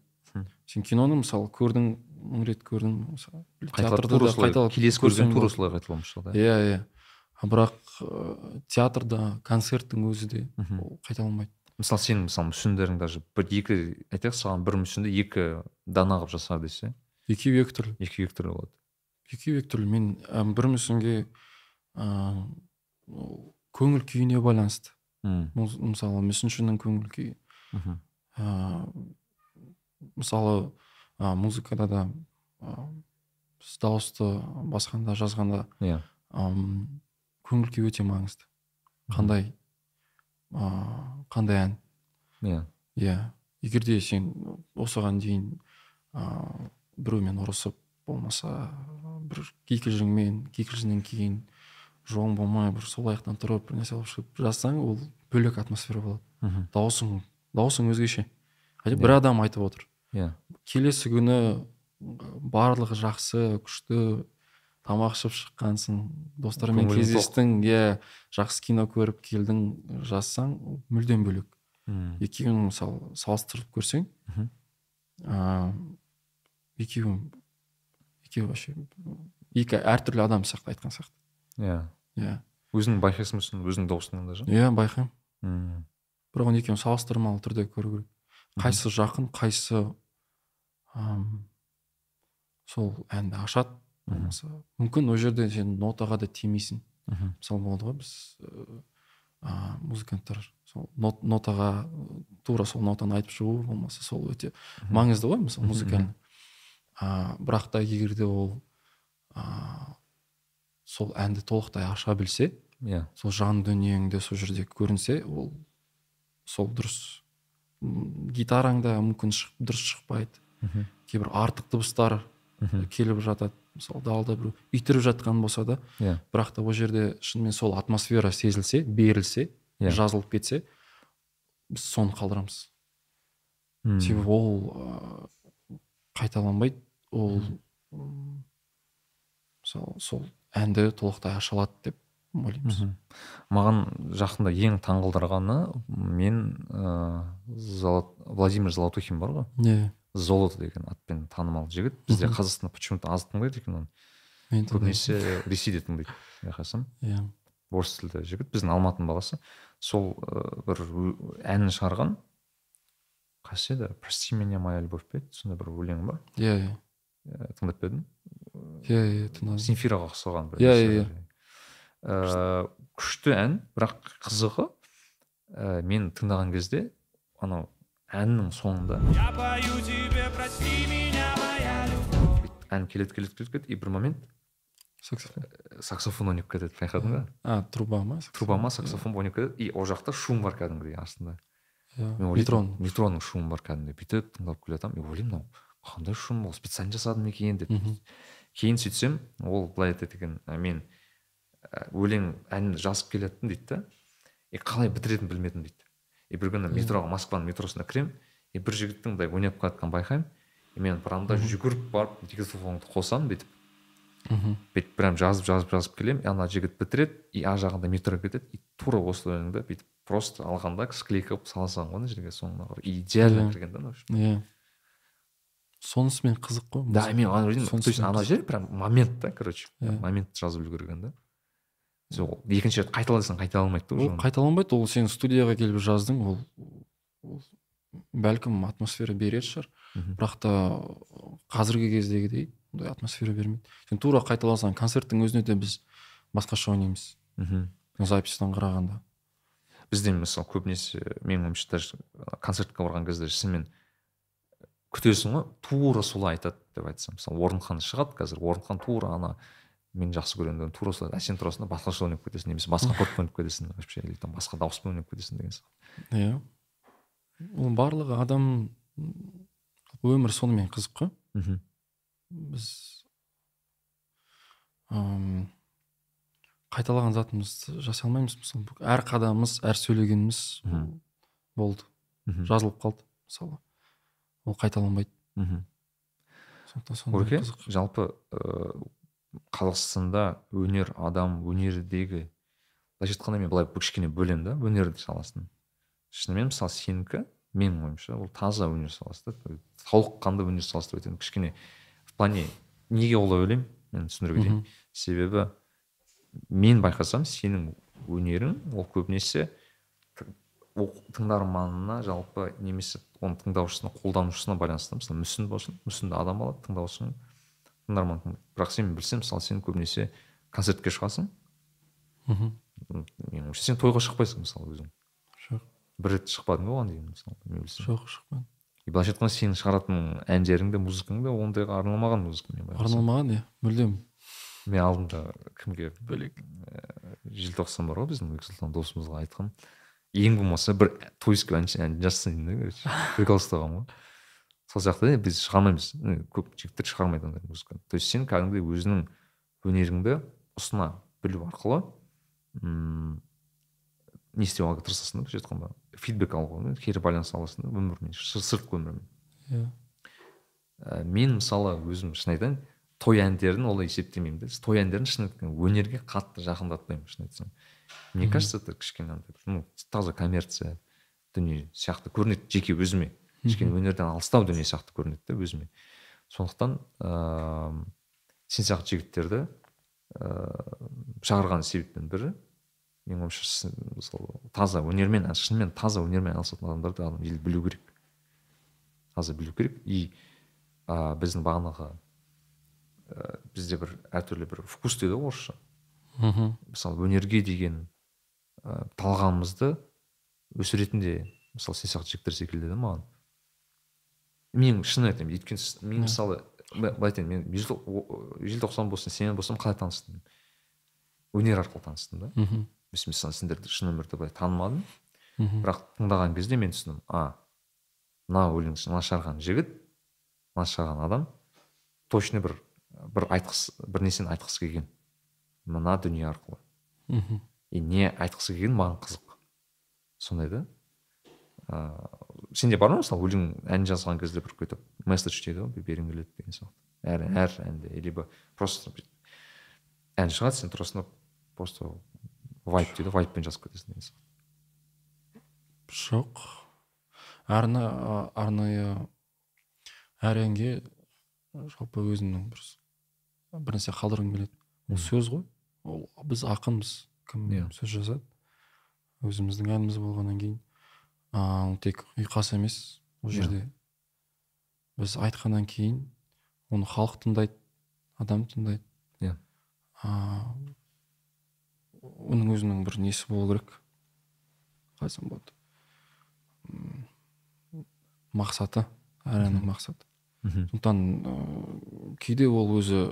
Сен киноны мысалы көрдің мың рет қайталап келесі көрген тура шығар да? Иә иә. Бірақ театрда концерттің өзі де ол қайталанбайды. Мысалы сенің мысалы мүсіндерің даже бір екі айтайық саған бір мүсінді екі дана қылып жаса десе? Екеуі екі түрлі. Екі екі түрлі болады. Екеуі екі түрлі. Мен ә, бір мүсінге ыыы, көңіл күйіне байланысты. Мысалы мүсіншінің көңіл күйі. Мхм. ыыы, мысалы ә, музыкада да. Біз дауысты басқанда жазғанда иә. ам, көңіл күй өте маңызды. Қандай ыыы, қандай ән? Иә. Иә. Егер де сен осыған дейін ыыы біреумен ұрысып болмаса бір кикілжіңмен кикілжіңнен кейін жолың болмай бір сол аяқтан тұрып бір нәрсе алып шығып жазсаң ол бөлек атмосфера болады. Мхм. Дауысың дауысың өзгеше. Бір адам айтып отыр. Иә. Келесі күні барлығы жақсы күшті тамақ ішіп шыққансың. Достармен кездестің иә. Жақсы кино көріп келдің жазсаң мүлдем бөлек. Мгм. екеуін мысалы салыстырып көрсең мхм. ыыы екеуі екеуі вообще екі әртүрлі адам сияқты айтқан сияқты. Иә. Иә. Өзің байқайсың ба соны? Өзіңнің дауысыңнан да иә байқаймын. Мм. бірақ оны екеуін салыстырмалы түрде көру керек. Қайсысы жақын қайсысы ам, сол әнді ашады. Болмаса мүмкін ол жерде сен нотаға да тимейсің. Мхм. мысалы болады ғой біз ыыы, а, музыканттар сол нот- нотаға тура сол нотаны айтып шығу болмаса сол өте маңызды ғой мысалы музыкальный а, бірақ та егер де ол а, сол әнді толықтай аша білсе иә. сол жан дүниеңді сол жерде көрінсе ол сол дұрыс М, гитараңда мүмкін шық, дұрыс шықпайды. Мхм. кейбір артық дыбыстар келіп жатады. Мысалы далада біреу үйтіріп жатқан болса да иә. бірақ та ол жерде шынымен сол атмосфера сезілсе берілсе Иә. жазылып кетсе біз соны қалдырамыз. Мм. себебі ол ыыы, қайталанбайды. Ол мысалы сол әнді толықтай аша алады деп ойлаймыз. Маған жақында ең таңғалдырғаны мен ыыы владимир золотухин бар ғой. Иә. Золото деген атпен танымал жігіт. Бізде қазақстанда почему то аз тыңдайды екен оны. Көбінесе ресейде тыңдайды байқасам иә. Орыс тілді жігіт біздің алматының баласы. Сол ыыы, бір әнін шығарған. Қайсы еді? Прости меня моя любовь па еді? Сондай бір өлеңі бар. Иә иә. Ә, тыңдап па едің? Иә иә тыңдадым. Земфираға ұқсаған бір Иә, иә. Ыыы, күшті ән бірақ қызығы ә, мен тыңдаған кезде анау әннің соңында. Я пою тебе, прости меня, моя любовь. Ән келеді келеді келеді келеді и бір момент саксофон? саксофон ойнап кетеді байқадың ба? А труба ма труба ма саксофон ойнап кетеді и ол жақта шум бар кәдімгідей астында. Иә мен ойлайтынмын, метрон. метроның шумы бар кәдімгідей. Бүйтіп тыңдап келе жатамын и ойлаймын мынау қандай шум ол специально жасады ма екен деп. Кейін сөйтсем ол былай айтады екен «ә, мен ә, өлең әнді жазып келе жаттым дейді да. И қалай бітіретінін білмедім дейді. И бір күні метроға москваның метросына кіремін. И бір жігіттің мындай ойнап келе жатқанын байқаймын. И мен прямда жүгіріп барып диктофонды қосамын бүйтіп. Мхм. бүйтіп прям жазып жазып жазып келемін. И ана жігіт бітіреді и ар жағында метро кетеді. И тура осы өлеңді бүйтіп просто алғанда склейка қылып сала салған ғой ана жерге соңына қарай. Идеально Иә. кірген да иә. Сонысымен қызық қой да мен ана жерден Сонысымен то есть ана жер прям момент да короче. Иә. момент жазып үлгерген да сол екінші рет қайталасаң қайтала алмайды да уже. ол қайталанбайды ол сен студияға келіп жаздың ол, ол бәлкім атмосфера берер шығар. Бірақ та қазіргі кездегідей ондай атмосфера бермейді. Сен тура қайталасаң концерттің өзінде де біз басқаша ойнаймыз. Мхм. записьтан қарағанда. Бізде мысалы көбінесе менің ойымша даже концертке барған кезде шынымен күтесің ғой тура солай айтады деп айтсам. Мысалы орынхан шығады қазір орынхан тура ана мен жақсы көремін тура солай а сен тұрасың да басқаша ойнап кетесің немесе басқа аккордпен ойнап кетесің вообще или там басқа дауыспен ойнап кетесің деген сияқты. Иә. Ол барлығы адам өмір сонымен қызық қой. Мхм. біз ым, қайталаған затымызды жасай алмаймыз. Мысалы әр қадамымыз әр сөйлегеніміз болды. Мхм. жазылып қалды. Мысалы ол қайталанбайды. Мхм. сондықтан жалпы ыыы қазақстанда өнер адам өнердегі былайша айтқанда мен былай кішкене бөлемін да өнер саласын шынымен мысалы сенікі менің ойымша ол таза өнер саласы да толыққанды өнер саласы деп айтайын кішкене в плане неге олай ойлаймын мен түсіндіре кетейін. Себебі мен байқасам сенің өнерің ол көбінесе тыңдарманына жалпы немесе оның тыңдаушысына қолданушысына байланысты. Мысалы мүсін болсын мүсінді адам алады тыңдаушың тыңдарман бірақ сен білсем мысалы сен көбінесе концертке шығасың. Мхм. менің ойымша сен тойға шықпайсың мысалы өзің. Жоқ. Бір рет шықпадың ба оған дейін мысалы мен білсем? Жоқ шықпады и былайша айтқанда сенің шығаратын әндерің де музыкаң да ондайға арналмаған музыка мен арналмаған иә. Мүлдем. Мен алдында кімге? Бөлек. Желтоқсан бар ғой біздің бексұлтан досымызға айтқам ең болмаса бір тойский ән ән жазсаң да короче. Прикол ұстағанмын ғой. Сол сияқты да біз шығармаймыз. Көп жігіттер шығармайды ондай музыканы то есть сен кәдімгідей өзіңнің өнеріңді ұсына білу арқылы м не істеп алуға тырысасың да былайша айтқанда фидбек алуға кері байланыс аласың да өмірмен сыртқы өмірмен. Иә. Ә, мен мысалы өзім шын айтайын той әндерін олай есептемеймін да той әндерін шын айтқан өнерге қатты жақындатпаймын шын айтсам. Мне кажется это кішкене андай ну таза коммерция дүние сияқты. Көрінеді жеке өзіме. Кішкене өнерден алыстау дүние сияқты көрінеді да өзіме. Сондықтан ыыы сен сияқты жігіттерді ыыы шақырған себептің бірі менің ойымша мысалы таза өнермен шынымен таза өнермен айналысатын адамдарды адам ел білу керек. Таза білу керек. И ә, біздің бағанағы ә, бізде бір әртүрлі бір вкус дейді ғой орысша. Мхм. Мысалы өнерге деген ә, талғамымызды өсіретін де мысалы сен сияқты жігіттер секілді да маған. Мен шын айтамын өйткені мен мысалы былай айтайын мен желтоқсан болсын сенімен болсам қалай таныстым? өнер арқылы таныстым да. Мхм. Мысалы сендерді шын өмірде былай танымадым. Мхм. Бірақ тыңдаған кезде мен түсіндім а мына өлең мына шығарған жігіт мына шығарған адам точно бір бір айтқысы бір нәрсені айтқысы келген. Мына дүние арқылы. Мхм. И не айтқысы келгені маған қызық. Сондай да. Ыыы сенде бар ма мысалы өлең ән жазған кезде бір какой то месседж дейді ғой бергің келеді деген сияқты. Әр әр әнде. Либо просто ән шығады сен тұрасың да просто вайп дейді ғой вайппен жазып кетесің деген сияқты. Жоқ. Арна арнайы әр әнге жалпы өзімнің бір бір нәрсе қалдырғым келеді. Ол сөз ғой. Ол біз ақынбыз кім Иә. сөз жазады. Өзіміздің әніміз болғаннан кейін. Ол тек ұйқас емес ол Иә. жерде. Біз айтқаннан кейін оны халық тыңдайды адам тыңдайды. Иә. оның өзінің бір несі болу керек? Қалай айтсам болады? М, мақсаты әр әннің мақсаты. Мхм. Сондықтан ыыы, кейде ол өзі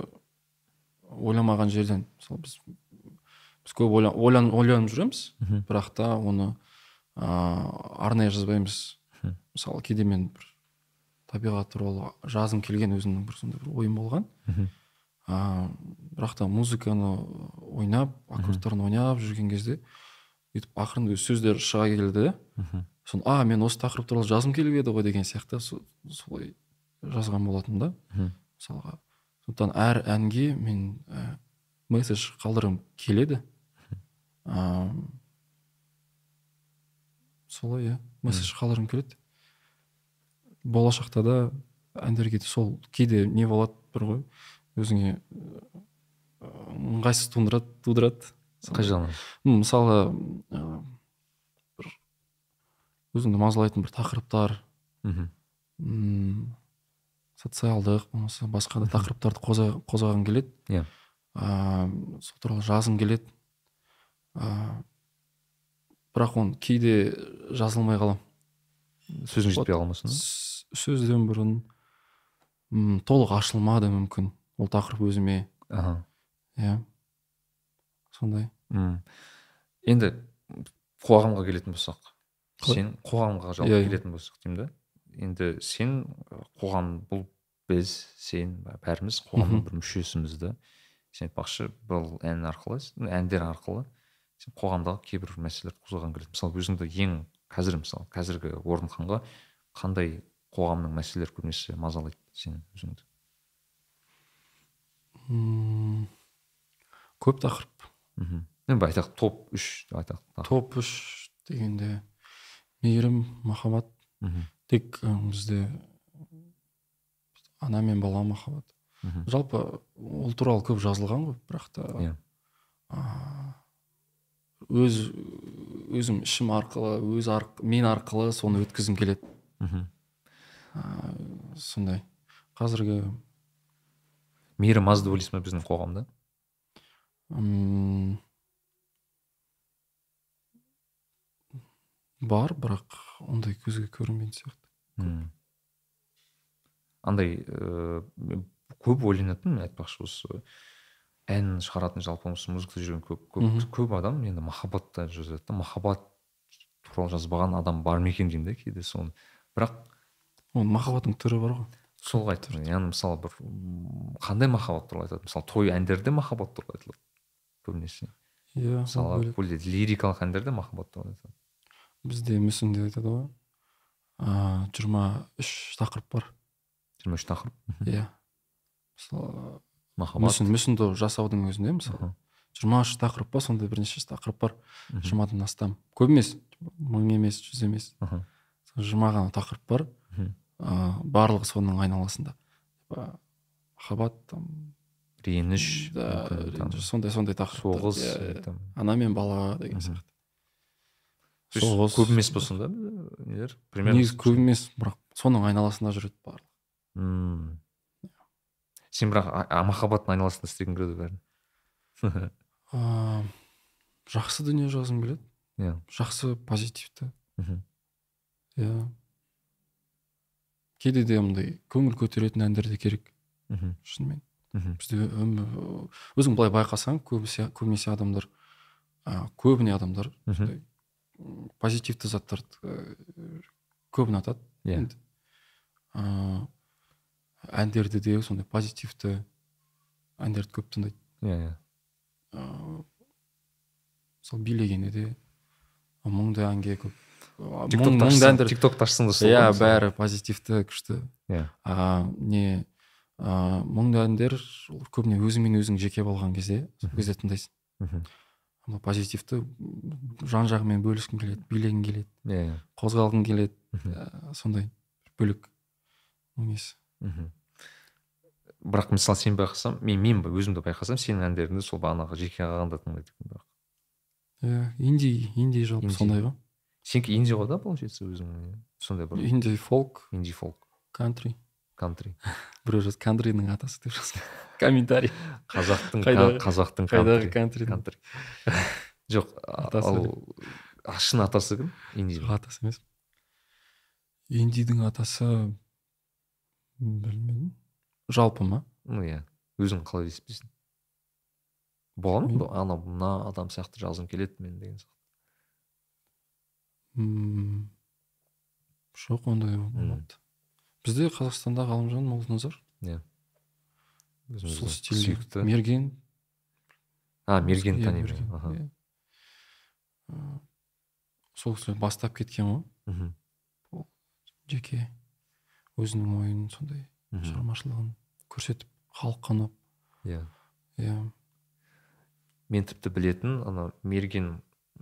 ойламаған жерден мысалы біз біз көп ойла- ойлан- ойланып жүреміз. Бірақ та оны ыыы арнайы жазбаймыз. Мысалы кейде мен бір табиғат туралы жазғым келген өзімнің бір сондай бір ойым болған. Мхм. а бірақ та музыканы ойнап аккордтарын ойнап жүрген кезде өйтіп ақырын өз сөздер шыға келді. Да соны а мен осы тақырып туралы жазғым келіп еді ғой деген сияқты со- солай жазған болатын да. Мхм. мысалға сондықтан әр әнге мен ә, месседж қалдырғым келеді. А, солай иә. Месседж қалдырғым келеді. Болашақта да әндерге де сол кейде не болады бір ғой. Өзіңе ыңғайсыз тудырады тудырады. Қай жағынан? Мысалы бір өзіңді мазалайтын бір тақырыптар. Мхм. социалдық болмаса басқа да тақырыптарды қозғағың келеді. Иә. ыыы сол туралы жазғың келеді. Ыыы бірақ оны кейде жазылмай қаламын сөзің жетпей қалмасын сөзден бұрын м, толық ашылмады мүмкін ол тақырып өзіме. Аха. Иә. Сондай. М. енді қоғамға келетін болсақ сен қоғамға жалпы Иә, иә. келетін болсақ деймін да енді сен қоғам бұл біз сен бәріміз қоғамның бір мүшесіміз да. Сен айтпақшы бұл ән арқылы әндер арқылы сен қоғамдағы кейбір мәселелерді қозғаған келеді мысалы өзіңді ең қазір мысалы қазіргі орныққанға қандай қоғамның мәселелері көбінесе мазалайды сен өзіңді? Көп тақырып. Мхм. Енді айтайық топ үш деп айтайық топ үш дегенде мейірім махаббат. Мхм. Тек бізде ана мен бала махаббат. Мхм. Жалпы ол туралы көп жазылған ғой бірақ та Иә. а, өз өзім ішім арқылы өз арқ, мен арқылы соны өткізгім келеді. Мхм. Сондай. Қазіргі мейірім аз деп ойлайсың ба біздің қоғамда? М, бар бірақ ондай көзге көрінбейтін сияқты. Андай ыыы көп ойланатын айтпақшы осы. Ән шығаратын жалпы осы музыкада жүрген көп көп, көп адам енді махаббатта жазады да. Махаббат туралы жазбаған адам бар ма екен деймін да кейде соны. Бірақ оның махаббаттың түрі бар ғой. сол айтып яғни мысалы бір қандай махаббат туралы айтады? Мысалы той әндерде махаббат туралы айтылады көбінесе. Иә ол мысалы лирикалық әндерде махаббат туралы айтады. Бізде мүсінде айтады ғой. Ыыы жиырма үш тақырып бар. Жиырма үш тақырып. Иә. Мысалы махаббат. Мүсін мүсінді жасаудың өзінде мысалы. Жиырма үш тақырып па сондай бірнеше тақырып бар. Жиырмадан астам. Көп емес. Мың емес жүз емес. Мхм. Жиырма ғана тақырып бар. Ыыы барлығы соның айналасында. Махаббат там реніш сондай сондай тақырыптар. соғыс ана мен бала деген сияқты. Соғыс. көп емес па сонда нелер? Примерно негізі көп емес бірақ соның айналасында жүреді барлығы. Мм. Сен бірақ махаббаттың айналасында істегің келеді бәрін ыыы жақсы дүние жазғым келеді иә жақсы позитивті мхм. иә кейде де мындай көңіл көтеретін әндер де керек мхм. шынымен мхм. бізде өмір өзің былай байқасаң көбісі көбінесе адамдар ә, көбіне адамдар Мхм. позитивті заттарды ә, көп ұнатады Иә. енді ә, әндерді де сондай позитивті әндерді көп тыңдайды. Иә иә. Ыыы мысалы билегенде де мұңды әнге көп. Тиктокты ашсаң да сол иә бәрі позитивті күшті. Иә. А не ә, мұңды әндер ол көбіне өзіңмен өзің жеке болған кезде сол кезде тыңдайсың. Мхм. ана позитивті жан жағымен бөліскің келеді билегің келеді иә иә. қозғалғың келеді сондай бөлек несі? Мхм. бірақ мысалы сен байқасам мен мен өзім де байқасам сенің әндеріңді сол бағанағы жеке екен бірақ. Иә инди инди жалпы сондай ғой. Сенікі инди ғой да получается өзің сондай бір инди фолк. Инди фолк. Кантри. Кантри. Біреу жазды кантридің атасы деп жазған комментарий. Қазақтың қазақтың қайдағы кантри. кантри. Жоқ ал шын атасы кім? Инди атасы емес. Индидің атасы білмедім. Жалпы ма? Ну иә. Өзің қалай есептейсің? Бола ма? Ана мына адам сияқты жазғым келеді мен деген сияқты. М, жоқ ондай болмады бізде қазақстанда ғалымжан молданазар сол өзіміздің стильде. сүйікті. Мерген. А мерген Иә, танимын иә. Ы, сол кісі бастап кеткен ғой. Мгм, жеке. Өзінің ойын сондай шығармашылығын көрсетіп халыққа ұнап иә. Иә. Мен тіпті білетін ана мерген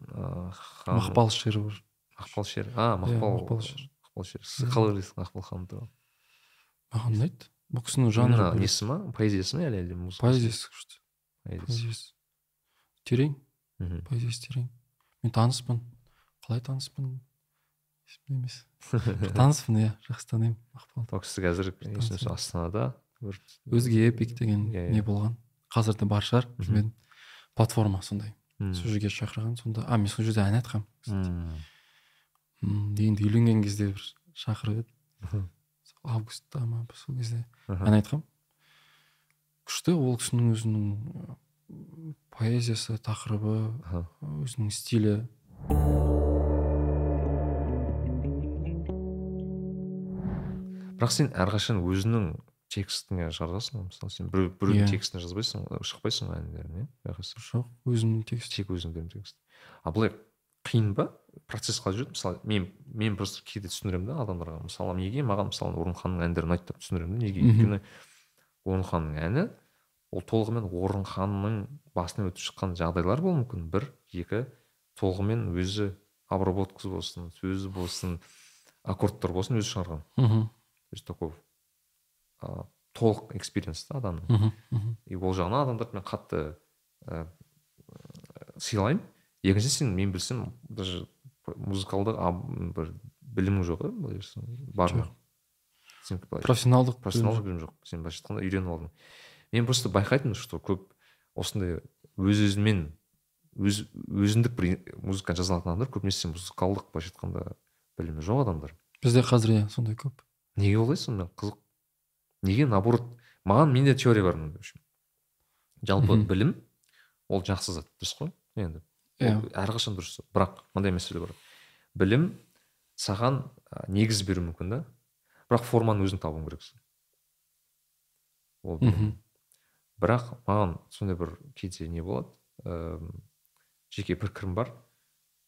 ыыы, мақпал шері бар. Мақпал шер. А Иә, мақпал Мақпал шер. мақпал шер. Сіз қалай ойлайсыз мақпал ханым туралы маған ұнайды. Бұл кісінің жанры несі ма? Поэзиясы ма әлде әлде музыкасы? Поэзиясы күшті. Поэзиясы. Терең. Поэзиясы терең. Мен таныспын. Қалай таныспын? Есімде емес. Иә жақсы танимын мақпалды ол кісі қазір астанада. Бір өзге эпик деген Иә, не иә. болған. Қазір де бар шығар білмедім платформа сондай. Сол жерге шақырған сонда а мен сол жерде ән айтқанмын енді үйленген кезде бір шақырып еді. Августта ма сол кезде ән айтқанмын. Күшті ол кісінің өзінің поэзиясы тақырыбы өзінің стилі. Бірақ сен әрқашан өзінің текстіңе жазасың ғой мысалы сен біреу біреудің Иә. текстіне жазбайсың шықпайсың ғой әндеріне байқасаң жоқ өзімнің текст. Тек өзіңдердің текст. А былай қиын ба? Процесс қалай жүреді? Мысалы мен мен просто кейде түсіндіремін да адамдарға. Мысалы неге маған мысалы орынханның әндері ұнайды деп түсіндіремін да неге? Өйткені орынханның әні ол толығымен орынханның басынан өтіп шыққан жағдайлар болуы мүмкін. Бір екі толығымен өзі обработкасы болсын сөзі болсын аккордтар болсын өзі шығарған. Мхм. Такой а, толық экспириенс та адамның мхм мхм и ол жағынан адамдарды мен қатты ә, сыйлаймын. Екінші сен мен білсем даже музыкалдық бір білімің жоқ иә былай бар ма? Сен профессионалдық профессионалдық білім жоқ. Сен былайша айтқанда үйреніп алдың. Мен просто байқайтынмын что көп осындай өз өзімен өз өзіндік бір музыка жаза алатын адамдар көбінесе музыкалдық былайша айтқанда білімі жоқ адамдар. Бізде қазір иә сондай көп. Неге олай сонымен қызық? Неге наоборот маған менде теория бар в общем. Жалпы білім ол жақсы зат дұрыс қой? Енді иә. ол әрқашан дұрыс бірақ мындай мәселе бар. Білім саған негіз беруі мүмкін да? Бірақ форманы өзің табуың керексің ол білім. бірақ маған сондай бір кейде не болады? Ыыы жеке пікірім бар.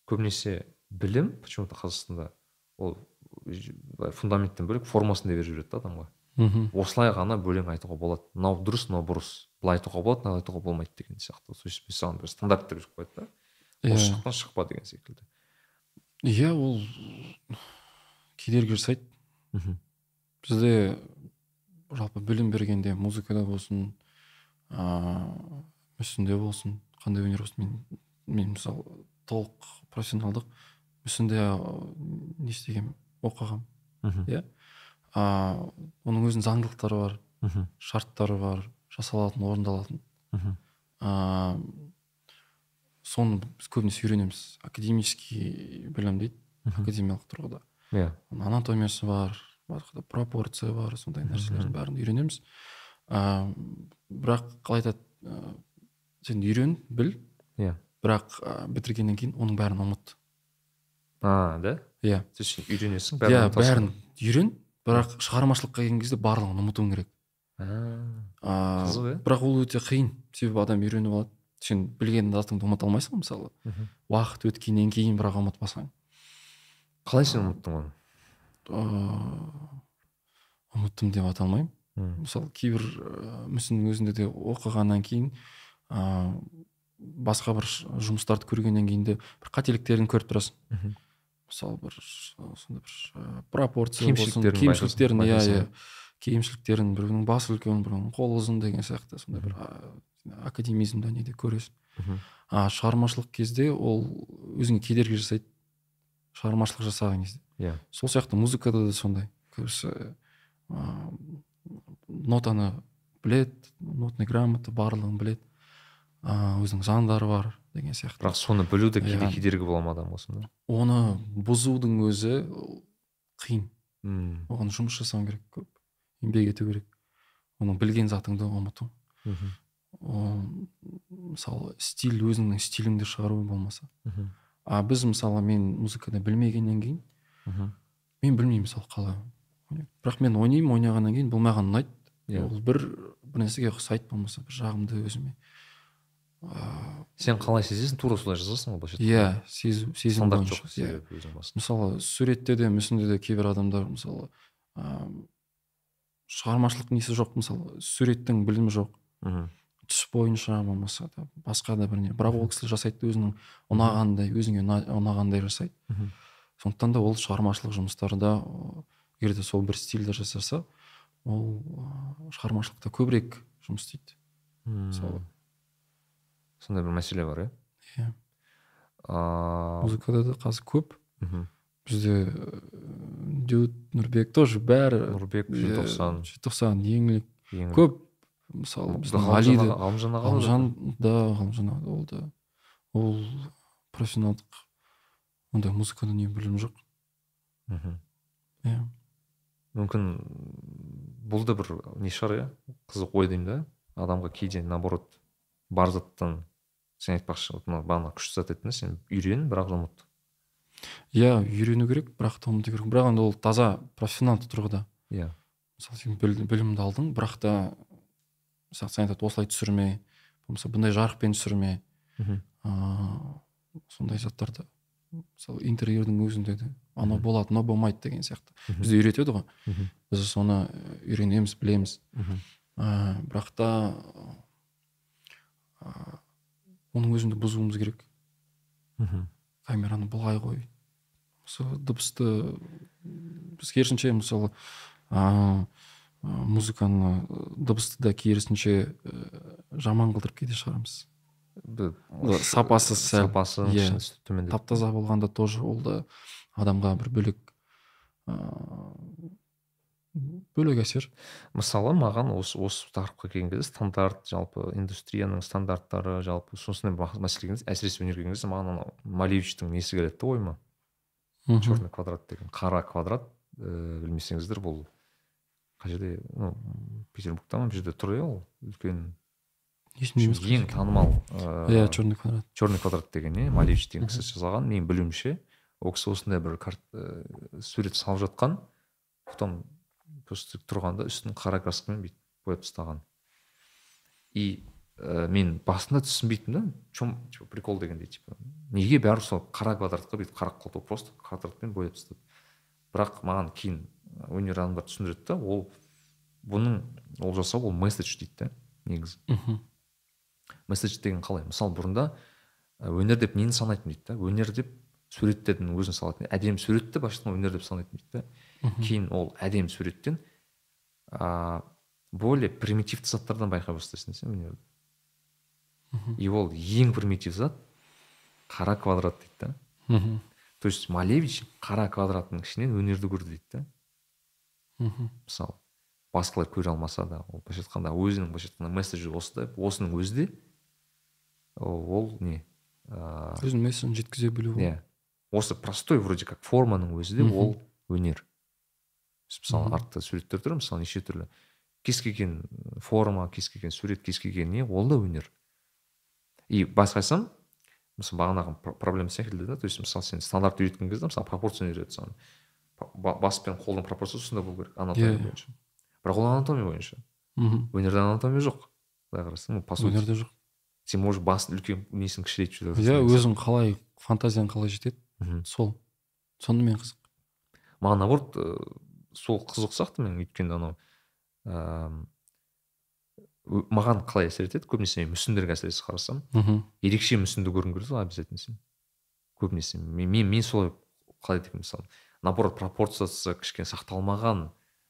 Көбінесе білім почему то қазақстанда ол былай фундаменттен бөлек формасын да беріп жібереді да адамға. Мхм. Осылай ғана өлең айтуға болады. Мынау дұрыс мынау бұрыс. Былай айтуға болады мынау айтуға болмайды деген сияқты. То есть саған бір стандарт беріп қояды да. Осы иә жақтан шықпа деген секілді. Иә ол кедергі жасайды мхм. Бізде жалпы білім бергенде музыкада болсын ыыы мүсінде болсын. Қандай өнер болсын мен мен мысалы толық профессионалдық. Мүсінде не істегенмін. Оқығанмын. Иә. Ыыы оның өзінің заңдылықтары бар мхм. шарттары бар жасалатын орындалатын. Мхм. Ыыы соны біз көбінесе үйренеміз. Академический білім дейді мхм. академиялық тұрғыда. Иә. Анатомиясы бар пропорция бар сондай нәрселердің бәрін үйренеміз. Ыыы бірақ қалай айтады ыыы сен үйрен біл. Иә. Бірақ ә, бітіргеннен кейін оның бәрін ұмыт. А да? Иә. Сен үйренесің иә бәрін. Үйрен бірақ шығармашылыққа келген кезде барлығын ұмытуың керек. Қызық, иә? бірақ ол өте қиын себебі адам үйреніп алады. Сен білген затыңды ұмыта алмайсың мысалы. Мхм. уақыт өткеннен кейін бірақ ұмытпасаң. Қалай сен ұмыттың оны? Ыыы ұмыттым деп айта алмаймын. Мысалы кейбір мүсіннің өзінде де оқығаннан кейін ыыы басқа бір жұмыстарды көргеннен кейін де бір қателіктерін көріп тұрасың. Мхм. Мысалы бір сондай бір пропорция болсын Кемшіліктерін кемшіліктерін иә байқайсың, иә. кемшіліктерін біреудің басы үлкен қолы ұзын деген сияқты сондай бір а, академизмда неде көресің. А шығармашылық кезде ол өзіңе кедергі жасайды. Шығармашылық жасаған кезде. Иә. Сол сияқты музыкада да сондай. Көбісі ыыы нотаны білет нотный грамота барлығын білет ыыы өзінің заңдары бар. Деген сияқты бірақ соны білу де кейде кедергі бола ма адамға сонда оны бұзудың өзі қиын Мм. оған жұмыс жасау керек көп еңбек ету керек оның білген затыңды ұмыту Мхм. мысалы стиль өзіңнің стиліңді шығару болмаса Мхм. а біз мысалы мен музыканы білмегеннен кейін Мхм. мен білмеймін мысалы қалай бірақ мен ойнаймын ойнағаннан кейін бұл маған ұнайды Иә. ол бір бір нәрсеге ұқсайды болмаса бір жағымды өзіме сен қалай сезесің? Тура солай жазасың ғой былайша иә сезім бойынша. жоқ иә. мысалы суретте де мүсінде де кейбір адамдар мысалы ыыы шығармашылық несі жоқ? Мысалы суреттің білімі жоқ. Мхм. түс бойынша болмаса да басқа да бір не бірақ ол кісі жасайды өзінің ұнағандай өзіңе ұна- ұнағандай жасайды. Мхм. сондықтан да ол шығармашылық жұмыстарда егер де сол бір стильде жасаса ол шығармашылықта көбірек жұмыс істейді. Мм. мысалы сондай бір мәселе бар иә. Иә. А музыкада да қазір көп. мхм. бізде ы, дюд нұрбек тоже бәрі нұрбек желтоқсан. Желтоқсан еңлік. Ең көп. Мысалы біздің ғалымжан аға- ғалымжан аға да ғалымжан да ғалымжан аға ол да. Ол профессионалдық ондай музыкада не білім жоқ. Мхм. иә. Мүмкін бұл да бір не шығар иә. Қызық ой деймін да адамға кейде наоборот бар заттан сен айтпақшы вот мына бағана күшті зат айттың сен үйрен бірақ ұмыт. Иә үйрену керек бірақ та ұмыту керек. Бірақ енді ол таза профессионалды тұрғыда. Иә. Мысалы сен біл- білімді алдың бірақ та мысалы сен айтады осылай түсірме болмаса бұндай жарықпен түсірме. Мхм. ыыы сондай заттарды мысалы интерьердің өзінде де анау болады мынау болмайды деген сияқты. Бізді үйретеді ғой. Біз соны э, үйренеміз білеміз. Мхм. ыыы бірақ та ыыы оның өзінде бұзуымыз керек Мхм. камераны былай қой осы дыбысты біз керісінше мысалы ыыы музыканы дыбысты да керісінше ә, жаман қылдырып кейде шығарамыз Бі- Да, сапасы сәл. сапасы Иә. кішкене төмендеп тап таза болғанда тоже ол да адамға бір бөлек ыыы бөлек әсер. Мысалы маған осы осы тақырыпқа келген кезде стандарт жалпы индустрияның стандарттары жалпы осындай бір мәселе келген кезде әсіресе өнерге келген кезде маған анау малевичтің несі келеді да ойыма. Черный квадрат деген қара квадрат ііі білмесеңіздер бұл қай жерде ну петербургта ма бір жерде тұр иә ол үлкен ең танымал иә черный квадрат. черный квадрат деген иә малевич деген кісі жасаған менің білуімше ол кісі осындай бір карт, ә, сурет салып жатқан потом просто тұрғанда үстін қара краскамен бүйтіп бояп тастаған. И ә, мен басында түсінбейтінмін да чем типа прикол дегендей типа неге бәрі сол қара квадратқа бүйтіп қарап қалды просто квадратпен бояп тастады. Бірақ маған кейін өнер адамдар түсіндіреді да ол бұның ол жасау ол месседж дейді да негізі. Мхм. Месседж деген қалай? Мысалы бұрында ә, өнер деп нені санайтын дейді да өнер деп суреттердің өзін салатын әдемі суретті былайша айтқанда өнер деп санайтын дейді да. Кейін ол әдемі суреттен а, более примитивті заттардан байқай бастайсың сен өнерді и ол ең примитив зат қара квадрат дейді да. То есть малевич қара квадраттың ішінен өнерді көрді дейді да. Мхм. Мысалы басқалар көре алмаса да ол былайша айтқанда өзінің былайша айтқанда месседжі осы да осының өзі де ол не ыыы өзінің месседжін жеткізе білу. иә осы простой вроде как форманың өзі де ол өнер. Мысалы артта суреттер тұр мысалы неше түрлі. Кез келген форма кез келген сурет кез келген не ол да өнер. И басқа айтсам мысалы бағанағы пр- проблема секілді да то есть мысалы сен стандарт үйреткен кезде мысалы пропорцияны үйретеді саған. Ба- бас пен қолдың пропорциясы сондай болу керек анатомия Иә. бойынша. Бірақ ол анатомия бойынша. Мхм өнерде анатомия жоқ былай қарасаң ну, по сути. Өнерде жоқ. Сен можешь басын үлкен несін кішірейтіп жібере иә өзің қалай фантазияң қалай жетеді? Мгм. сол. Сонымен қызық. Маған наоборот ә, сол қызық сияқты мен өйткені анау ыыы маған қалай әсер етеді? Көбінесе мен мүсіндерге әсіресе қарасам мхм. ерекше мүсінді көргің келеді ғой обязательно сен. Көбінесе мен, мен, мен солай қалай айтайын мысалы? Наоборот пропорциясы кішкене сақталмаған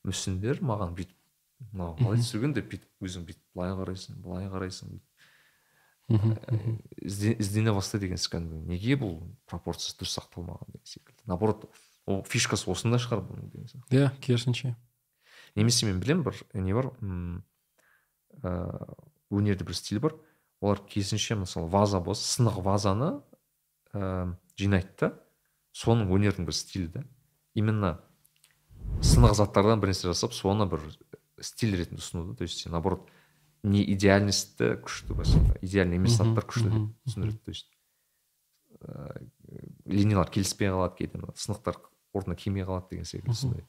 мүсіндер маған бүйтіп мынау қалай түсірген деп бүйтіп өзің бүйтіп былай қарайсың былай қарайсың мхм ізде- іздене бастайды екенсің кәдімгі неге бұл пропорциясы дұрыс сақталмаған деген секілді. Наоборот ол фишкасы осында шығар бұның деген сияқты. Иә керісінше. Немесе мен білемін бір не бар м, ә, өнерде бір стиль бар. Олар керісінше мысалы ваза болса сынық вазаны ә, жинайды да. Соның өнердің бір стилі да. Именно сынық заттардан бір нәрсе жасап соны бір стиль ретінде ұсынуды то есть наоборот не идеальностьті күшті былайша идеальный емес заттар күшті деп түсіндіреді то есть. Ә, линиялар келіспей қалады кейде сынықтар орнына келмей қалады деген секілді сондай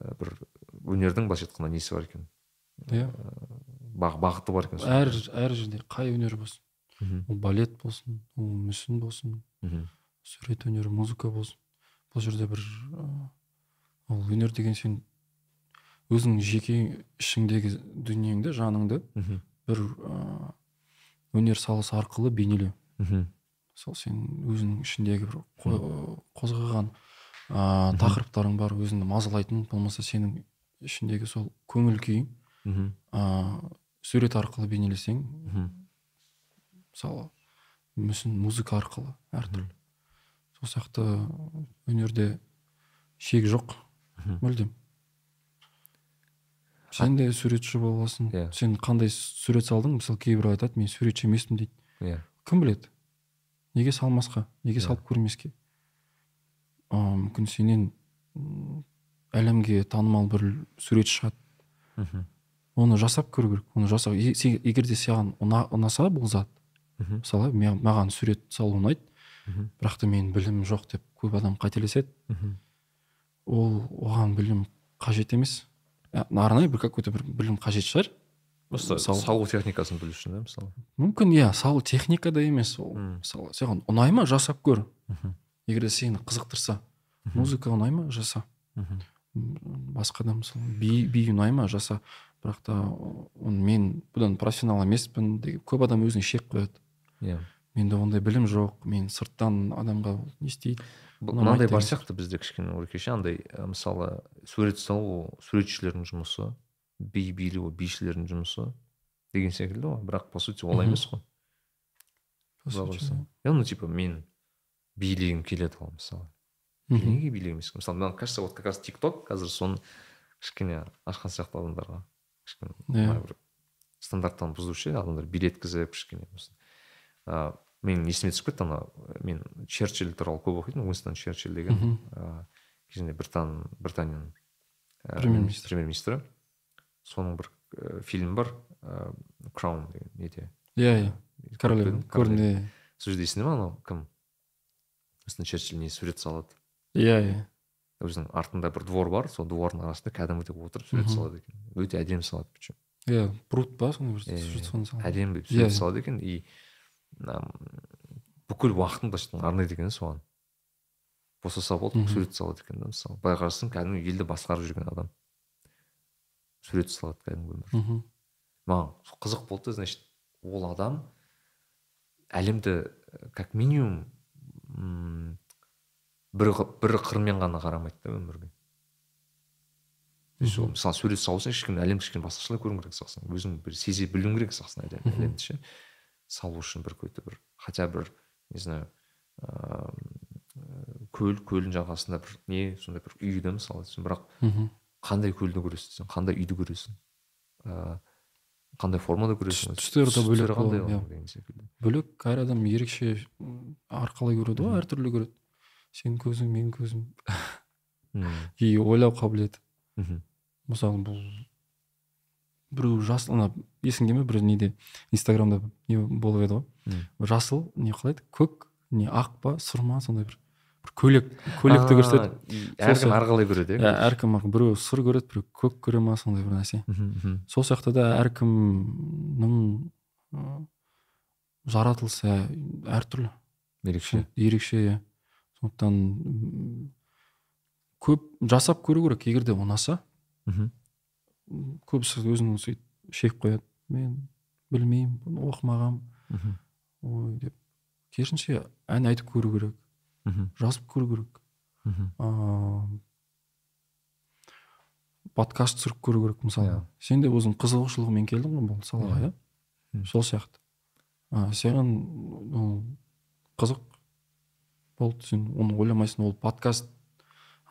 ә, бір өнердің былайша айтқанда несі бар екен? Иә. Бағыты бар екен әр әр жерде қай өнер болсын. Ол балет болсын ол мүсін болсын мхм, сурет өнері музыка болсын. Бұл жерде бір ол өнер деген сен өзің жеке ішіңдегі дүниеңді жаныңды мхм, бір өнер саласы арқылы бейнелеу. Мхм, сол сен өзіңнің ішіндегі бір қо- қозғаған ыыы тақырыптарың бар өзіңді мазалайтын болмаса сенің ішіндегі сол көңіл күйің мхм, ыыы сурет арқылы бейнелесең мхм, мысалы мүсін музыка арқылы әртүрлі. Сол сияқты өнерде шек жоқ. Мхм. мүлдем. Сен де суретші боласың. Иә. сен қандай сурет салдың? Мысалы кейбір айтады мен суретші емеспін дейді. Иә. Кім біледі? Неге салмасқа? Неге Иә. салып көрмеске? Мүмкін әлемге танымал бір суретші шығады. Мхм, оны жасап көру керек. Оны жасау е- сен- егер де саған ұна, ұнаса бұл зат мхм, мысалы маған сурет салу ұнайды бірақ та менің білімім жоқ деп көп адам қателеседі. Ол оған білім қажет емес. Арнайы бір какой то бір білім қажет шығар. Просто Мысалы- салу техникасын білу үшін да мысалы? Мүмкін иә салу техника да емес ол. Мысалы саған ұнай ма жасап көр. Мхм, егер де сені қызықтырса музыка ұнай ма? Жаса. Басқа да мысалы би би ұнай ма? Жаса. Бірақ та оны мен бұдан профессионал емеспін деген көп адам өзіне шек қояды. Иә. Менде ондай білім жоқ мен сырттан адамға не істейді мынандай бар сияқты бізде кішкене оркеше андай мысалы сурет салу ол суретшілердің жұмысы би билеу ол бишілердің жұмысы деген секілді ғой. Бірақ по сути олай емес қой. Иә ну типа мен билегім келеді ғой мысалы. Мхм. неге билегім емес мысалы маған кажется вот как раз тик ток қазір соны кішкене ашқан сияқты адамдарға. Кішкене Иә. былай бір стандарттан бұзу ше адамдар билеткізіп кішкене осы ә, мен есіме түсіп кетті ана мен черчилль туралы көп оқитынмын уинстон черчилль деген. Ә, кезінде британ британияның ә, Премьер-министрі. премьер министрі соның бір ә, фильмі бар ә, краун деген неде иә иә. Королева. көріне сол жерде есіңде ма анау кім? Уинстон черчилль не сурет салады иә иә. Өзінің артында бір двор бар сол двордың арасында кәдімгідей отырып сурет салады екен. Өте әдемі салады причем иә пруд па салған. әдемі Иә, сурет иә. салады екен. И бүкіл уақытын былайша айтқанда арнайды екен соған. Босаса болды сурет салады екен да мысалы. Былай қарасаң кәдімгі елді басқарып жүрген адам. Сурет салады кәдімгі өмір маған қызық болды да значит ол адам әлемді э, как минимум м, бір бір қырымен ғана қарамайды да өмірге. То есть ол Мгм. мысалы сурет салсаң кішкене әлемді кішкене басқашалай көру керек салсаң өзің бір сезе білуің керек Мгм. әлемді ше. Салу үшін бір какой то бір хотя бір не знаю ыыы, көл көлдің жағасында бір не сондай бір үйді мысалы бірақ қандай көлді көресің сен қандай үйді көресің? Ыыы қандай формада көресің? Түс- түстері де бөлек қандай иә. деген секілді. Бөлек әр адам ерекше арқалай көреді ғой әртүрлі көреді. Сенің көзің менің көзім. И ойлау қабілеті. Мхм, мысалы бұл біреу жасыл ана есіңде ме бір неде? Инстаграмда не болып еді ғой? Жасыл не қалай еді көк не ақ па сұр ма сондай бір. Бір көйлек көйлекті көрсетеді. Әркім әрқалай көреді иә? Әркім ақ- біреу сұр көреді біреу көк көре ма сондай бір нәрсе. Сол сияқты да әркімнің жаратылысы әртүрлі. Ерекше. Ерекше иә. Сондықтан көп жасап көру керек. Егер де ұнаса мхм, көбісі өзін сөйтіп шегіп қояды. Мен білмеймін оқымағанмын мхм, ой деп. Керісінше ән айтып көру керек. Мхм, жазып көру керек. Мхм. ыыы подкаст түсіріп көру керек мысалы. Иә. сен де өзің қызығушылығымен келдің ғой бұл салаға Иә. сол сияқты. А, саған ол қызық болды. Сен оны ойламайсың ол подкаст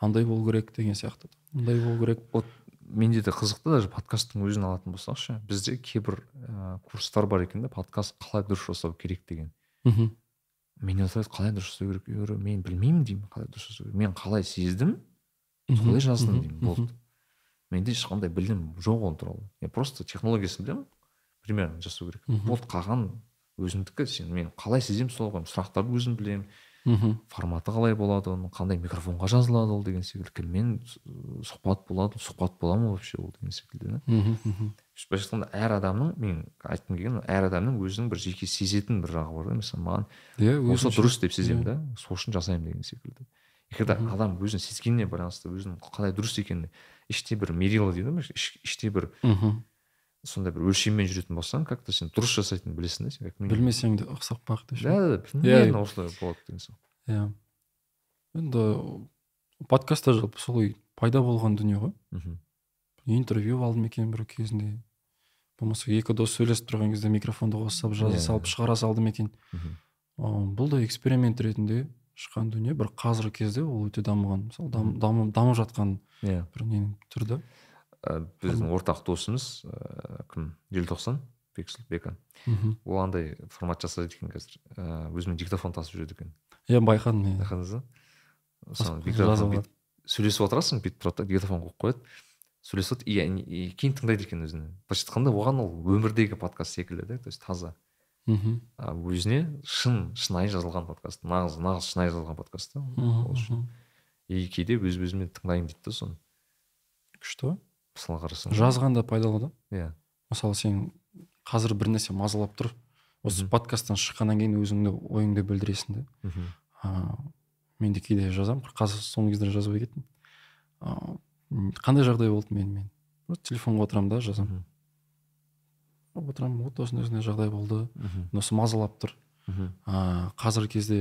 андай болу керек деген сияқты. Мындай болу керек. Вот менде де қызықты даже подкасттың өзін алатын болсақ ше бізде кейбір ә, курстар бар екен да подкаст қалай дұрыс жасау керек деген. Мхм мен айтады қалай дұрыс жасау керек? Еуро, мен білмеймін деймін қалай дұрыс жасау керек. Мен қалай сездім солай жаздым деймін болды. менде ешқандай білім жоқ ол туралы. Мен просто технологиясын білемін примерно жасау керек. Болды қалған өзімдікі сен мен қалай сеземін солай қоямын сұрақтарды өзім білемін. Мхм. Форматы қалай болады оның қандай микрофонға жазылады ол деген секілді. Кіммен с- сұхбат болады. Сұхбат бола ма вообще ол деген секілді да? Мхм былайша айтқанда әр адамның мен айтқым келген әр адамның өзінің бір жеке сезетін бір жағы бар да. Мысалы маған иә осы дұрыс деп сеземін да. Сол үшін жасаймын деген секілді. Егер де Мгм. адам өзінің сезгеніне байланысты өзінің қалай дұрыс екенін іште бір мерила дейді ғой іш- іште бір мхм. Сондай бір өлшеммен жүретін болсаң как то сен дұрыс жасайтынын білесің да сен білмесең де ұқсап бақ деші. да да примерно осылай болады деген сияқты иә. Енді подкаст та жалпы солай пайда болған дүние ғой. Мхм. Интервью алдым екен бір кезінде. Болмаса екі дос сөйлесіп тұрған кезде микрофонды қоса жаза Иә, салып шығара салдым екен. Бұл да эксперимент ретінде шыққан дүние. Бір қазіргі кезде ол өте дамыған мысалы дам, дамып жатқан иә. бір ненің түрі да. Біздің ортақ досымыз ыыы кім? Желтоқсан бексұл бека мхм. ол андай формат жасайды екен қазір. Ыыы өзімен диктофон тасып жүреді екен. Иә байқадым иә байқадыңыз ба? Сөйлесіп отырасың бүйтіп тұрады да диктофон қойып қояды. Сөйлесіп и, и кейін тыңдайды екен өзін былайша айтқанда оған ол өмірдегі подкаст секілді да то есть таза. Мхм. өзіне шын шынайы жазылған подкаст. Нағыз нағыз шынайы жазылған подкаст та ол үшін. и кейде өз өзімен тыңдаймын дейді да соны. Күшті мысалы қарасаң жазған да пайдалы да? Иә. Мысалы сен қазір бір нәрсе мазалап тұр осы Мгм. подкасттан шыққаннан кейін өзіңді ойыңды білдіресің да мхм. А, мен де кейде жазамын. Қазір соңғы кезде жазбай кеттім. Қандай жағдай болды мен мен? Телефонға отырамын да жазамын. Мхм. Отырамын вот осындай осындай жағдай болды. Осы мазалап тұр. Мхм. А, қазіргі кезде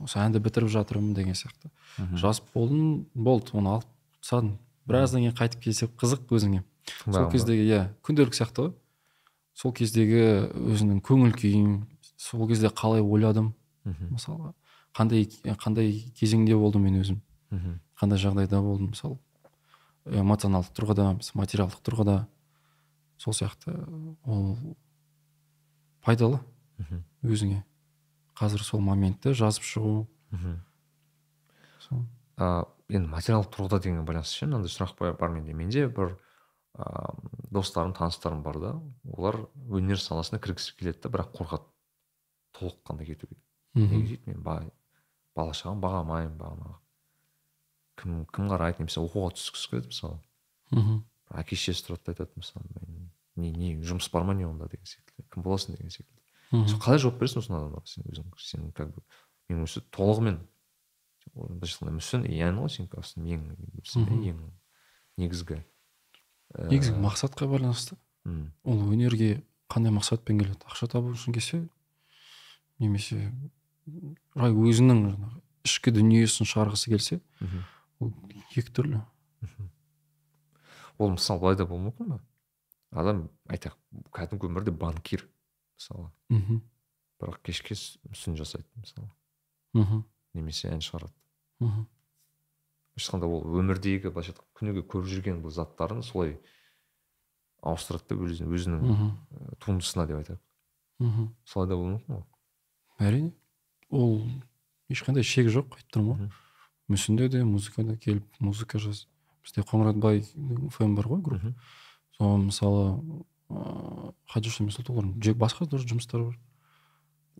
осы әнді бітіріп жатырмын деген сияқты. Мхм. жазып болдым болды. Оны алып тастадым. Біраздан кейін қайтып келсе қызық өзіңе. Сол кездегі иә күнделік сияқты ғой. Сол кездегі өзінің көңіл күйің сол кезде қалай ойладым мхм. мысалға. Қандай қандай кезеңде болдым мен өзім. Мхм. Қандай жағдайда болдым мысалы. Эмоционалдық тұрғыда материалдық тұрғыда. Сол сияқты ол пайдалы мхм. өзіңе. Қазір сол моментті жазып шығу. Мхм. Сол. Енді материалдық тұрғыда деген байланысты ше? мынандай сұрақ бар- менде. Менде бір а, достарым таныстарым бар да. Олар өнер саласына кіргісі келеді да бірақ қорқады толыққанды кетуге. Неге дейді? Мен бала шағам бағамаймын бағанағы кім кім қарайды? Немесе оқуға түскісі келеді мысалы. Мхм. Әке шешесі тұрады да айтады мысалы мен не не жұмыс бар ма не онда? деген секілді. Кім боласың? деген секілді. Мхм. қалай жауап бересің осындай адамдарға сен өзің сен как бы мен осы толығымен былайша мүсін ян ғой сен просто ең ең негізгі негізгі мақсатқа байланысты. ол өнерге қандай мақсатпен келеді? Ақша табу үшін келсе немесе өзінің жаңағы ішкі дүниесін шығарғысы келсе ол екі түрлі. Ол мысалы былай да болуы мүмкін ба адам айтайық кәдімгі өмірде банкир мысалы. Мхм бірақ кешке мүсін жасайды мысалы. Мхм немесе ән шығарады. Мхм. Былайша айтқанда ол өмірдегі былайша айтқанда күніге көріп жүрген бұл заттарын солай ауыстырады да өзінің, өзінің мхм. туындысына деп айтайық мхм. Солай да болуы мүмкін ғой. әрине. Ол ешқандай шек жоқ айтып тұрмын ғой. Мүсінде де музыкада келіп музыка жаз бізде қоңыратбай фм бар ғой группа. Сол мысалы ыыы хадиша жек басқа тоже жұмыстары бар.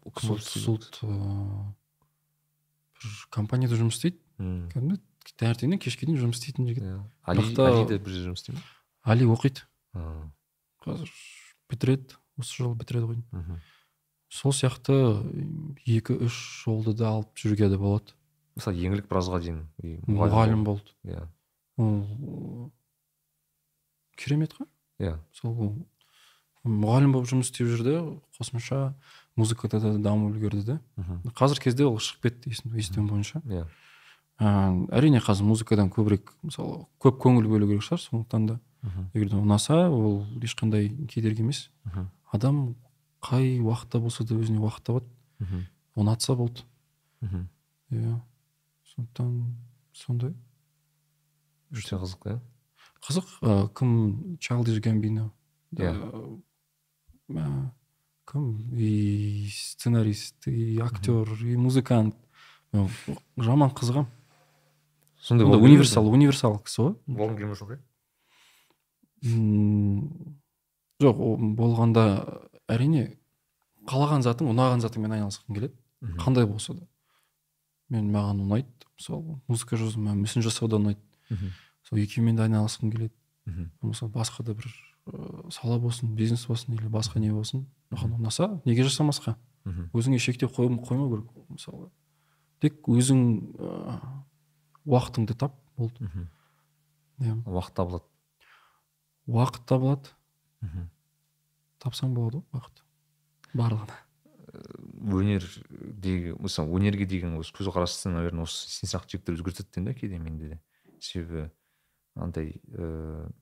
Кім сұлт болып істейді? сұлт ыыы бір компанияда жұмыс істейді. Кәдімгі таңертеңнен кешке дейін жұмыс істейтін жігіт. Иә. али де бір жерде жұмыс істей ма али оқиды. Қазір бітіреді осы жылы бітіреді ғой. Сол сияқты екі үш жолды да алып жүруге де болады. Мысалы еңлік біразға дейін мұғалім болды. иә. Ол керемет қой. Иә. Сол мұғалім болып жұмыс істеп жүрді қосымша музыкада да дамып үлгерді де. Мхм. қазір кезде ол шығып кетті естуім бойынша. Иә. Әрине қазір музыкадан көбірек мысалы көп көңіл бөлу керек шығар сондықтан да. Егер де ұнаса ол ешқандай кедергі емес. Адам қай уақытта болса да өзіне уақыт табады. Мхм. ұнатса болды. Мхм. иә. Сондықтан сондай. Өте қызық иә. Қызық кім чалдиш гамбино Иә. Кім и сценарист и актер и музыкант. Мен жаман қызығамын сондай универсал универсал кісі ғой. Болғың келмей жоқ иә? Жоқ ол болғанда әрине қалаған затың ұнаған затыңмен айналысқың келеді. Қандай болса да. Мен маған ұнайды мысалы музыка жазу маған мүсін жасау да ұнайды. Мхм. сол екеуімен де айналысқым келеді. Мхм. болмаса басқа да бір сала болсын бизнес болсын или басқа не болсын маған ұнаса неге жасамасқа? Мхм. өзіңе шектеу қой- қоймау керек мысалы тек өзің ыыы уақытыңды тап болды. Мхм. иә. Уақыт табылады. Уақыт табылады. Мхм. тапсаң болады ғой уақыт. Барлығына. Өнердегі мысалы өнерге деген осы көзқарасты наверное осы сен сияқты жігіттер өзгертеді деймін да кейде менде де. Себебі андай ыыы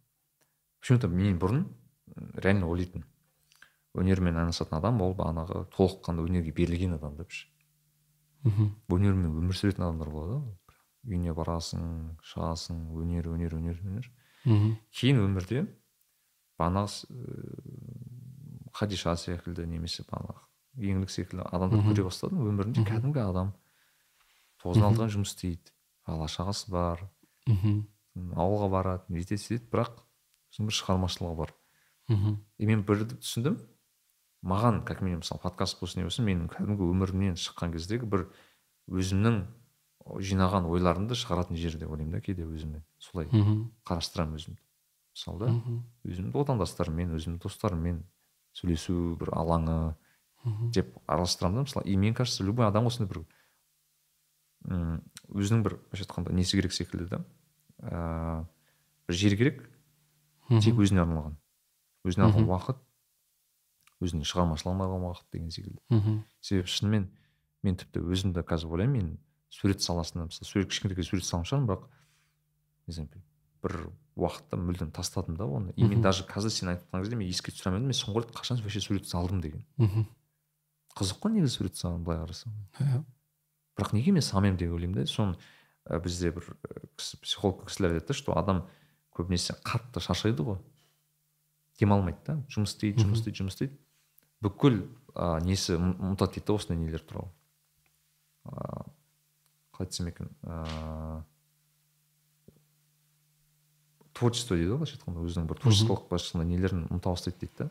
почему то мен бұрын реально ойлайтынмын өнермен айналысатын адам ол бағанағы толыққанды өнерге берілген адам депші мхм. Өнермен өмір сүретін адамдар болады ғой. Үйіне барасың шығасың өнер өнер өнер өнер. Мхм. Кейін өмірде бағанағы хадиша секілді немесе бағанағы еңлік секілді адамдар көре бастадым өмірінде кәдімгі адам тоғыздан алтыға жұмыс істейді. Бала шағасы бар. Мхм. Ауылға барады бүйтеді сөйтеді бірақ өзінің бір шығармашылығы бар. Мхм. И мен бірді түсіндім. Маған как минимум мысалы подкаст болсын не болсын менің кәдімгі өмірімнен шыққан кездегі бір өзімнің жинаған ойларымды шығаратын жер деп ойлаймын да кейде өзіме солай мхм. қарастырамын өзімді. Мысалы да өзімді отандастарыммен өзімнің достарыммен сөйлесу бір алаңы деп араластырамын да. Мысалы и мне кажется любой адам осындай бір өзінің бір былайша айтқанда несі керек секілді да ыыы бір жер керек тек өзіне арналған. Өзіне арналған уақыт өзінің шығармашылығына арналған уақыт деген секілді. Мхм. Себебі шынымен мен тіпті өзімді қазір ойлаймын мен сурет саласында мысалы сурет кішкентай сурет салған шығармын бірақ не знаю бір уақытта мүлдем тастадым да оны. И мен даже қазір сен айтып жатқан кезде мен еске түсіре алмадым мен соңғы рет қашан вообще сурет салдым деген. Мхм. Қызық қой негізі сурет салған былай қарасаң. Иә. Бірақ неге мен салмаймын деп ойлаймын да соны ә, бізде бір кісі психолог кісілер айтады да что адам көбінесе қатты шаршайды ғой. Демалмайды да жұмыс істейді жұмыс істейді жұмыс істейді. Бүкіл ә, несі ұм- ұмытады дейді да осындай нелер туралы. Ыыы қалай айтсам екен ыыы творчество дейді ғой былайша айтқанда өзінің бір творчестволық былайша айтқанда нелерін ұмыта бастайды дейді да.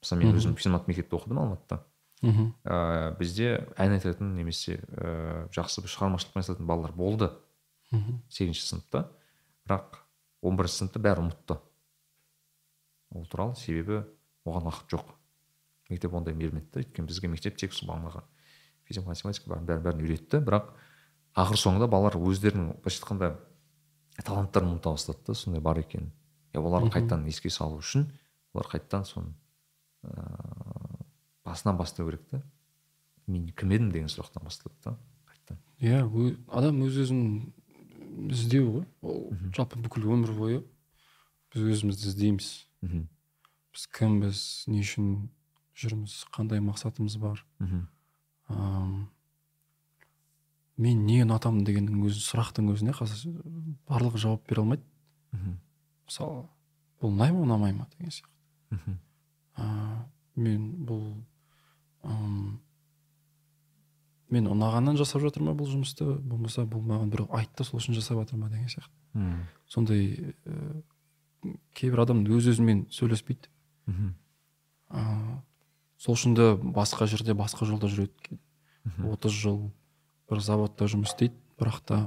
Мысалы мен өзім пизмат мектепте оқыдым алматыда. Мхм. Ә, бізде ән айтатын немесе ә, жақсы бір шығармашылықпен айналысатын балалар болды. Мхм. Сегізінші сыныпта. Бірақ он бірінші сыныпта бәрі ұмытты. Ол туралы себебі оған уақыт жоқ. Мектеп ондай бермеді да өйткені бізге мектеп тек сол бағанағы физика математика бәрін бәрін, бәрін үйретті бірақ ақыр соңында балалар өздерінің былайша айтқанда таланттарын ұмыта бастады да сондай бар екенін иә оларды қайтадан еске салу үшін олар қайтадан соны ыыы басынан бастау керек та. Мен кім едім? деген сұрақтан басталады да қайтадан. Иә адам өз өзін іздеу ғой ол жалпы бүкіл өмір бойы біз өзімізді іздейміз мхм біз кімбіз не үшін жүрміз қандай мақсатымыз бар мхм мен не ұнатамын дегеннің өзі сұрақтың өзіне қазір барлығы жауап бере алмайды мхм мысалы бұл ұнай ма ұнамай ма деген сияқты мхм мен бұл ым, мен ұнағаннан жасап жатыр ма бұл жұмысты? Болмаса бұл маған біреу айтты сол үшін жасап жатыр ма деген сияқты. Сондай ә, кейбір адам өз өзімен сөйлеспейді. Мхм. А, сол үшін де басқа жерде басқа жолда жүреді отыз жыл бір заводта жұмыс істейді бірақ та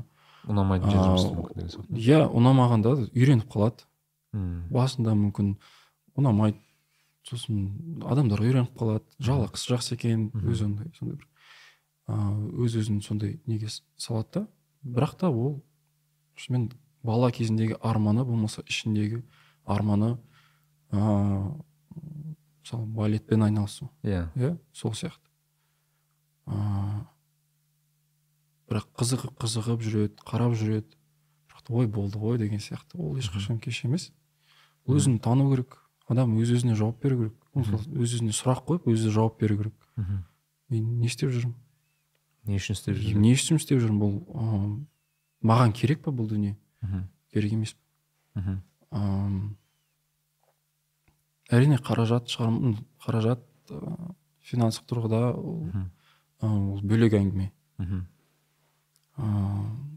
ұнамайтын жер жұмыс мүмкін деген сияқты. иә ұнамағанда үйреніп қалады. Мхм басында мүмкін ұнамайды. Сосын адамдар үйреніп қалады. Жалақысы жақсы екен өзі ондай сондай бір өз өзін сондай неге салады да. Бірақ та ол шынымен бала кезіндегі арманы болмаса ішіндегі арманы ыыы мысалы балетпен айналысу. Иә. Иә сол сияқты. Ыыы бірақ қызығып қызығып жүреді қарап жүреді. Бірақ ой болды ғой деген сияқты. Ол ешқашан кеш емес. Өзін тану керек. Адам өз өзіне жауап беру керек. Өз өзіне сұрақ қойып өзі жауап беру керек. Мен не істеп жүрмін? Не үшін істеп жүрсің? Не үшін істеп жүрмін бұл ыыы, маған керек па бұл дүние? Мхм. Керек емес мхм. Ам, әрине қаражат шығар қаражат ыыы, финансовық тұрғыда ол, ы, ол бөлек әңгіме. Мхм. Ыыы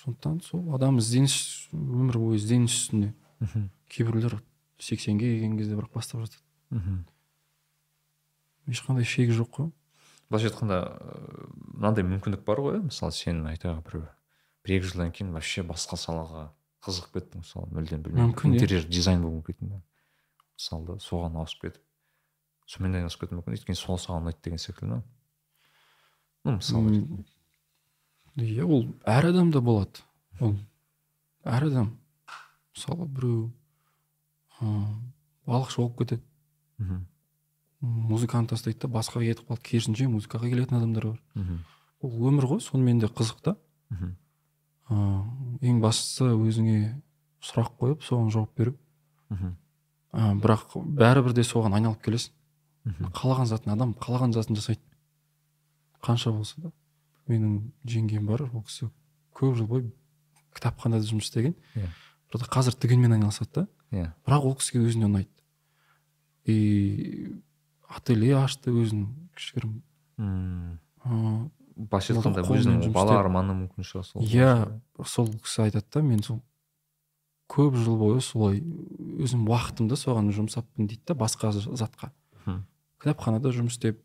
сондықтан сол адам ізденіс өмір бойы ізденіс үстінде. Мхм. Кейбіреулер сексенге келген кезде бірақ бастап жатады. Мхм. Ешқандай шегі жоқ қой. Былайша айтқанда мынандай мүмкіндік бар ғой мысалы сен айтайық бір бір екі жылдан кейін вообще басқа салаға қызығып кеттің мысалы мүлдем білмеймін. Мүмкін, иә. интерьер дизайн болып кететін да мысалы да соған ауысып кетіп сонымен айналысып кетуі мүмкін өйткені сол саған ұнайды деген секілді ну мысалы иә ол әр адамда болады. Ол әр адам. Мысалы біреу ыыы балықшы болып кетеді. Мхм. Музыканы тастайды да басқаға кетіп қалады керісінше музыкаға келетін адамдар бар. Мхм. Ол өмір ғой сонымен де қызық та. Мхм. Ыыы ең бастысы өзіңе сұрақ қойып соған жауап беру. Мхм. Ә, бірақ бәрібір де соған айналып келесің. Мхм. Қалаған затын адам қалаған затын жасайды. Қанша болса да. Менің жеңгем бар ол кісі көп жыл бойы кітапханада жұмыс істеген. Иә. бірақ қазір тігінмен айналысады да. Иә. Бірақ ол кісіге өзіне ұнайды. И ателье ашты өзінің кішігірім мм. Былайша айтқанда өзінің бала арманы мүмкін шығар сол иә сол кісі айтады да мен сол көп жыл бойы солай өзім уақытымды соған жұмсаппын дейді да басқа затқа. Кітапханада жұмыс істеп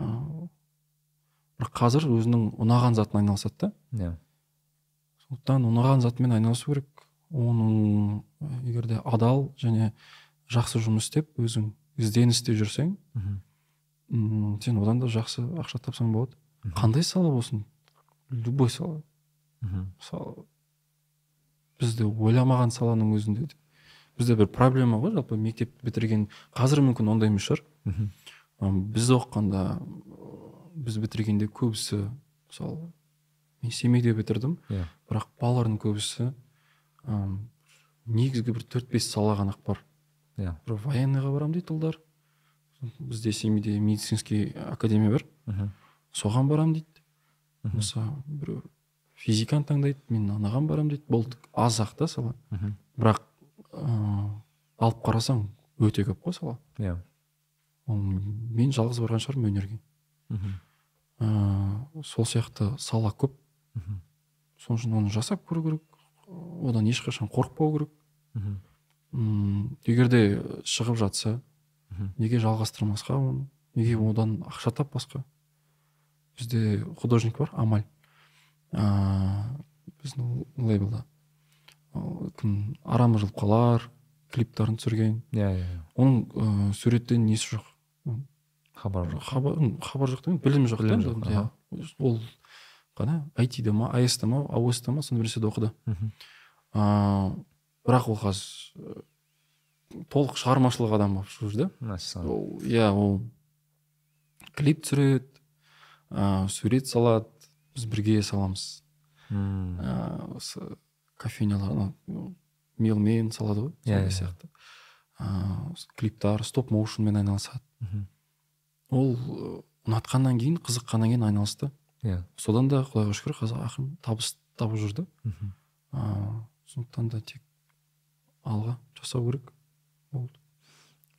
ыыы, бірақ қазір өзінің ұнаған затына айналысады да. Иә. Сондықтан ұнаған затымен айналысу керек. Оның егер де адал және жақсы жұмыс істеп өзің ізденісте жүрсең мхм. м, сен одан да жақсы ақша тапсаң болады. Қандай сала болсын? Любой сала. Мхм. Мысалы бізде ойламаған саланың өзінде де. Бізде бір проблема ғой жалпы мектеп бітірген қазір мүмкін ондай емес шығар біз оқығанда біз бітіргенде көбісі мысалы мен семейде бітірдім иә. бірақ балалардың көбісі негізгі бір төрт бес сала ғана бар. Иә. Бір военныйға барамын дейді ұлдар. Бізде семейде медицинский академия бар. Мхм. Соған барамын дейді. Болмаса біреу физиканы таңдайды мен анаған барамын дейді. Болды аз ақ та сала. Мхм. Бірақ ыыы алып қарасаң өте көп қой сала. Иә. Ол мен жалғыз барған шығармын өнерге. Мхм. Ыыы сол сияқты сала көп. Мхм. Сол үшін оны жасап көру керек. Одан ешқашан қорықпау керек. Мхм. М егер де шығып жатса неге жалғастырмасқа оны? Неге одан ақша тап басқа? Бізде художник бар амаль. Ыыы біздің лейблда. Кім? Арам жылқылар клиптарын түсірген. Иә иә оның ыыы суреттен несі жоқ? Хабар жоқ. Хабар хабар жоқ деген білім жоқ Білім та жоқ, иә. ол қана айтиде ма аэс ма ауэс ма сондай бір нәрседе оқыды ыыы бірақ ол қазір толық шығармашылық адам болып жүр да. Мәссаған. Ол иә ол клип түсіреді ыыы сурет салады біз бірге саламыз. Ыыы осы кофейнялар ана мелмен салады ғой Иә, сондай иә. сияқты. Ыыы клиптар стоп моушнмен айналысады. Мгм. ол ұнатқаннан кейін қызыққаннан кейін айналысты. Иә. Содан да құдайға шүкір қазір ақырын табыс тауып жүр да. Мхм. ыыы сондықтан да тек алға жасау керек. Болды.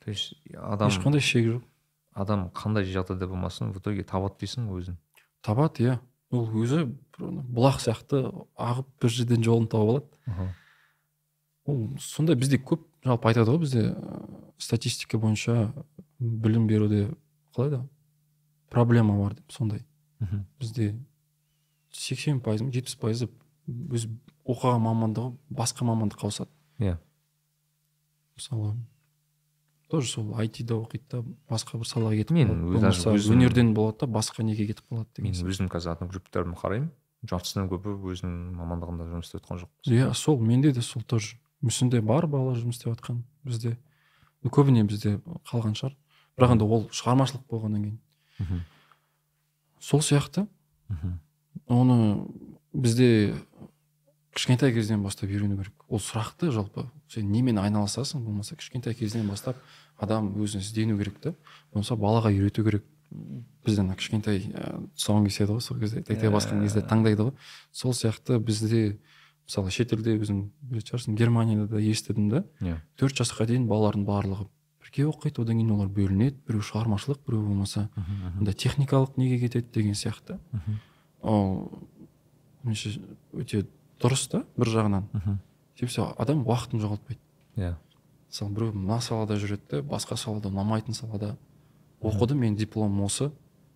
То есть адам ешқандай шек жоқ. Адам қандай жағдайда болмасын в итоге табады дейсің ғой өзін. Табады иә. Ол өзі бұлақ сияқты ағып бір жерден жолын тауып алады. Ол сондай бізде көп жалпы айтады ғой бізде ыыы, статистика бойынша білім беруде қалай да проблема бар деп сондай. Мхм. бізде сексен пайыз жетпіс пайызы өз оқыған мамандығы басқа мамандыққа ауысады. Иә. Мысалы тоже сол айтида оқиды да басқа бір салаға кетіп Мен өзім- өнерден болады да басқа неге кетіп қалады мен деген сияқты. өзім қазір одногрупптерімді қараймын. Жартысынан көбі өзінің мамандығында жұмыс істеп жатқан жоқ. Иә сол менде де сол тоже. мүсінде бар балалар жұмыс істеп жатқан бізде. Көбіне бізде қалған шығар. Бірақ енді ол шығармашылық болғаннан кейін. Сол сияқты. Мхм. оны бізде кішкентай кезден бастап үйрену керек. Ол сұрақты жалпы сен немен айналысасың? Болмаса кішкентай кезден бастап адам өзін іздену керек та. Болмаса балаға үйрету керек. Бізде ана кішкентай ә, тұсауын кеседі ғой сол кезде. Тәйте басқан кезде таңдайды ғой. Сол сияқты бізде мысалы шетелде өзің білетін шығарсың германияда да естідім да. Иә. Төрт жасқа дейін балалардың барлығы бірге оқиды. Одан кейін олар бөлінеді. Біреу шығармашылық біреу болмаса Мхм. андай техникалық неге кетеді деген сияқты. Ол меніңше өте дұрыс та бір жағынан. Мхм. Себебі адам уақытын жоғалтпайды. Иә. Мысалы біреу мына салада жүреді де басқа салада ұнамайтын салада. Оқыдым мен дипломым осы.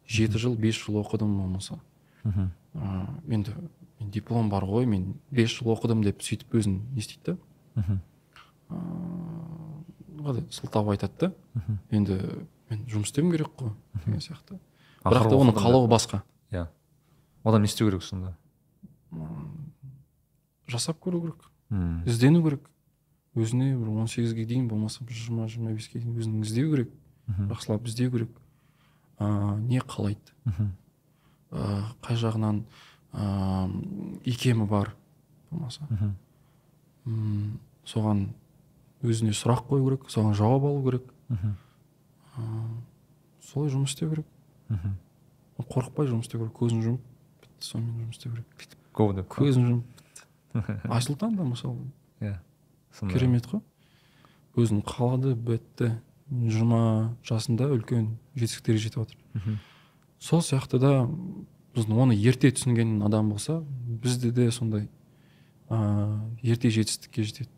Жеті жыл бес жыл оқыдым болмаса Мхм. ыыы енді мен диплом бар ғой мен бес жыл оқыдым деп сөйтіп өзін не істейді да Мхм. сылтау айтады да. Мхм. енді мен жұмыс істеуім керек қой деген сияқты. Бірақ та оның қалауы басқа. Иә. Одан не істеу керек сонда? Жасап көру керек. М. іздену керек өзіне бір он сегізге дейін болмаса бір жиырма жиырма беске дейін өзін іздеу керек Мхм. жақсылап іздеу керек ыыы не қалайды Мхм. ыыы қай жағынан ыыы икемі бар болмаса Мхм. м, соған өзіне сұрақ қою керек соған жауап алу керек Мхм. ыыы солай жұмыс істеу керек Мхм. қорықпай жұмыс істеу керек көзін жұмып бітті сонымен жұмыс істеу керек па? көзін жұмып айсұлтан да мысалы иә керемет қой. Өзін қалады бітті жиырма жасында үлкен жетістіктерге жетіп жатыр сол сияқты да біздің оны ерте түсінген адам болса бізде де сондай ыыы ерте жетістікке жетеді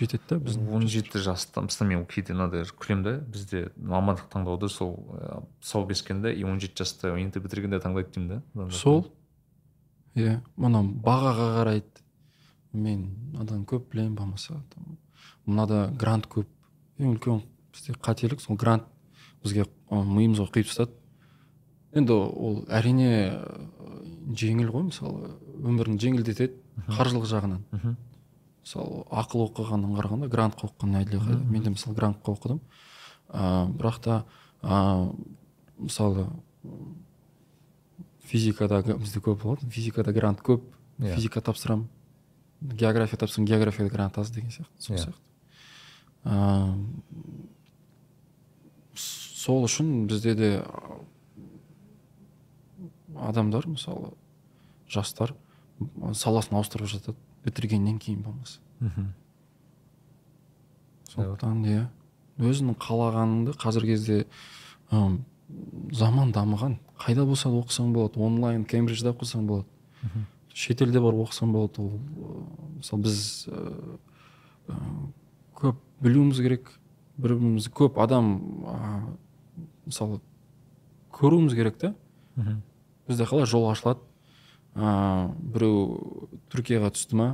жетеді да біздің он жеті жаста мысалы мен кейде мынадай күлемін да бізде мамандық таңдауды сол тұсау кескенде и он жеті жаста инт бітіргенде таңдайды деймін да. Сол? Иә мына бағаға қарайды. Мен мынадан көп білемін болмаса там, мынада грант көп. Ең үлкен бізде қателік сол грант. Бізге миымызға құйып тастады. Енді ол әрине ы, жеңіл ғой мысалы өмірін жеңілдетеді қаржылық жағынан. Мхм. мысалы ақыл оқығаннан қарағанда грантқа оқыған әлдеқайда мен де мысалы грантқа оқыдым ыыы бірақ та ыыы мысалы м, физикада бізде көп болады физикада грант көп Иә. физика тапсырамын. География тапсырсам географияда грант аз деген сияқты сол сияқты ыыы сол үшін бізде де адамдар мысалы жастар саласын ауыстырып жатады бітіргеннен кейін болмаса Мхм. сондықтан иә. Өзінің қалағаныңды қазіргі кезде заман дамыған қайда болса да оқысаң болады онлайн кембриджде оқысаң болады. Шетелде барып оқысаң болады ол ы, мысалы біз ы, көп білуіміз керек бір бірімізді көп адам а, мысалы көруіміз керек та. Бізде қалай жол ашылады? Ыыы біреу түркияға түсті ма?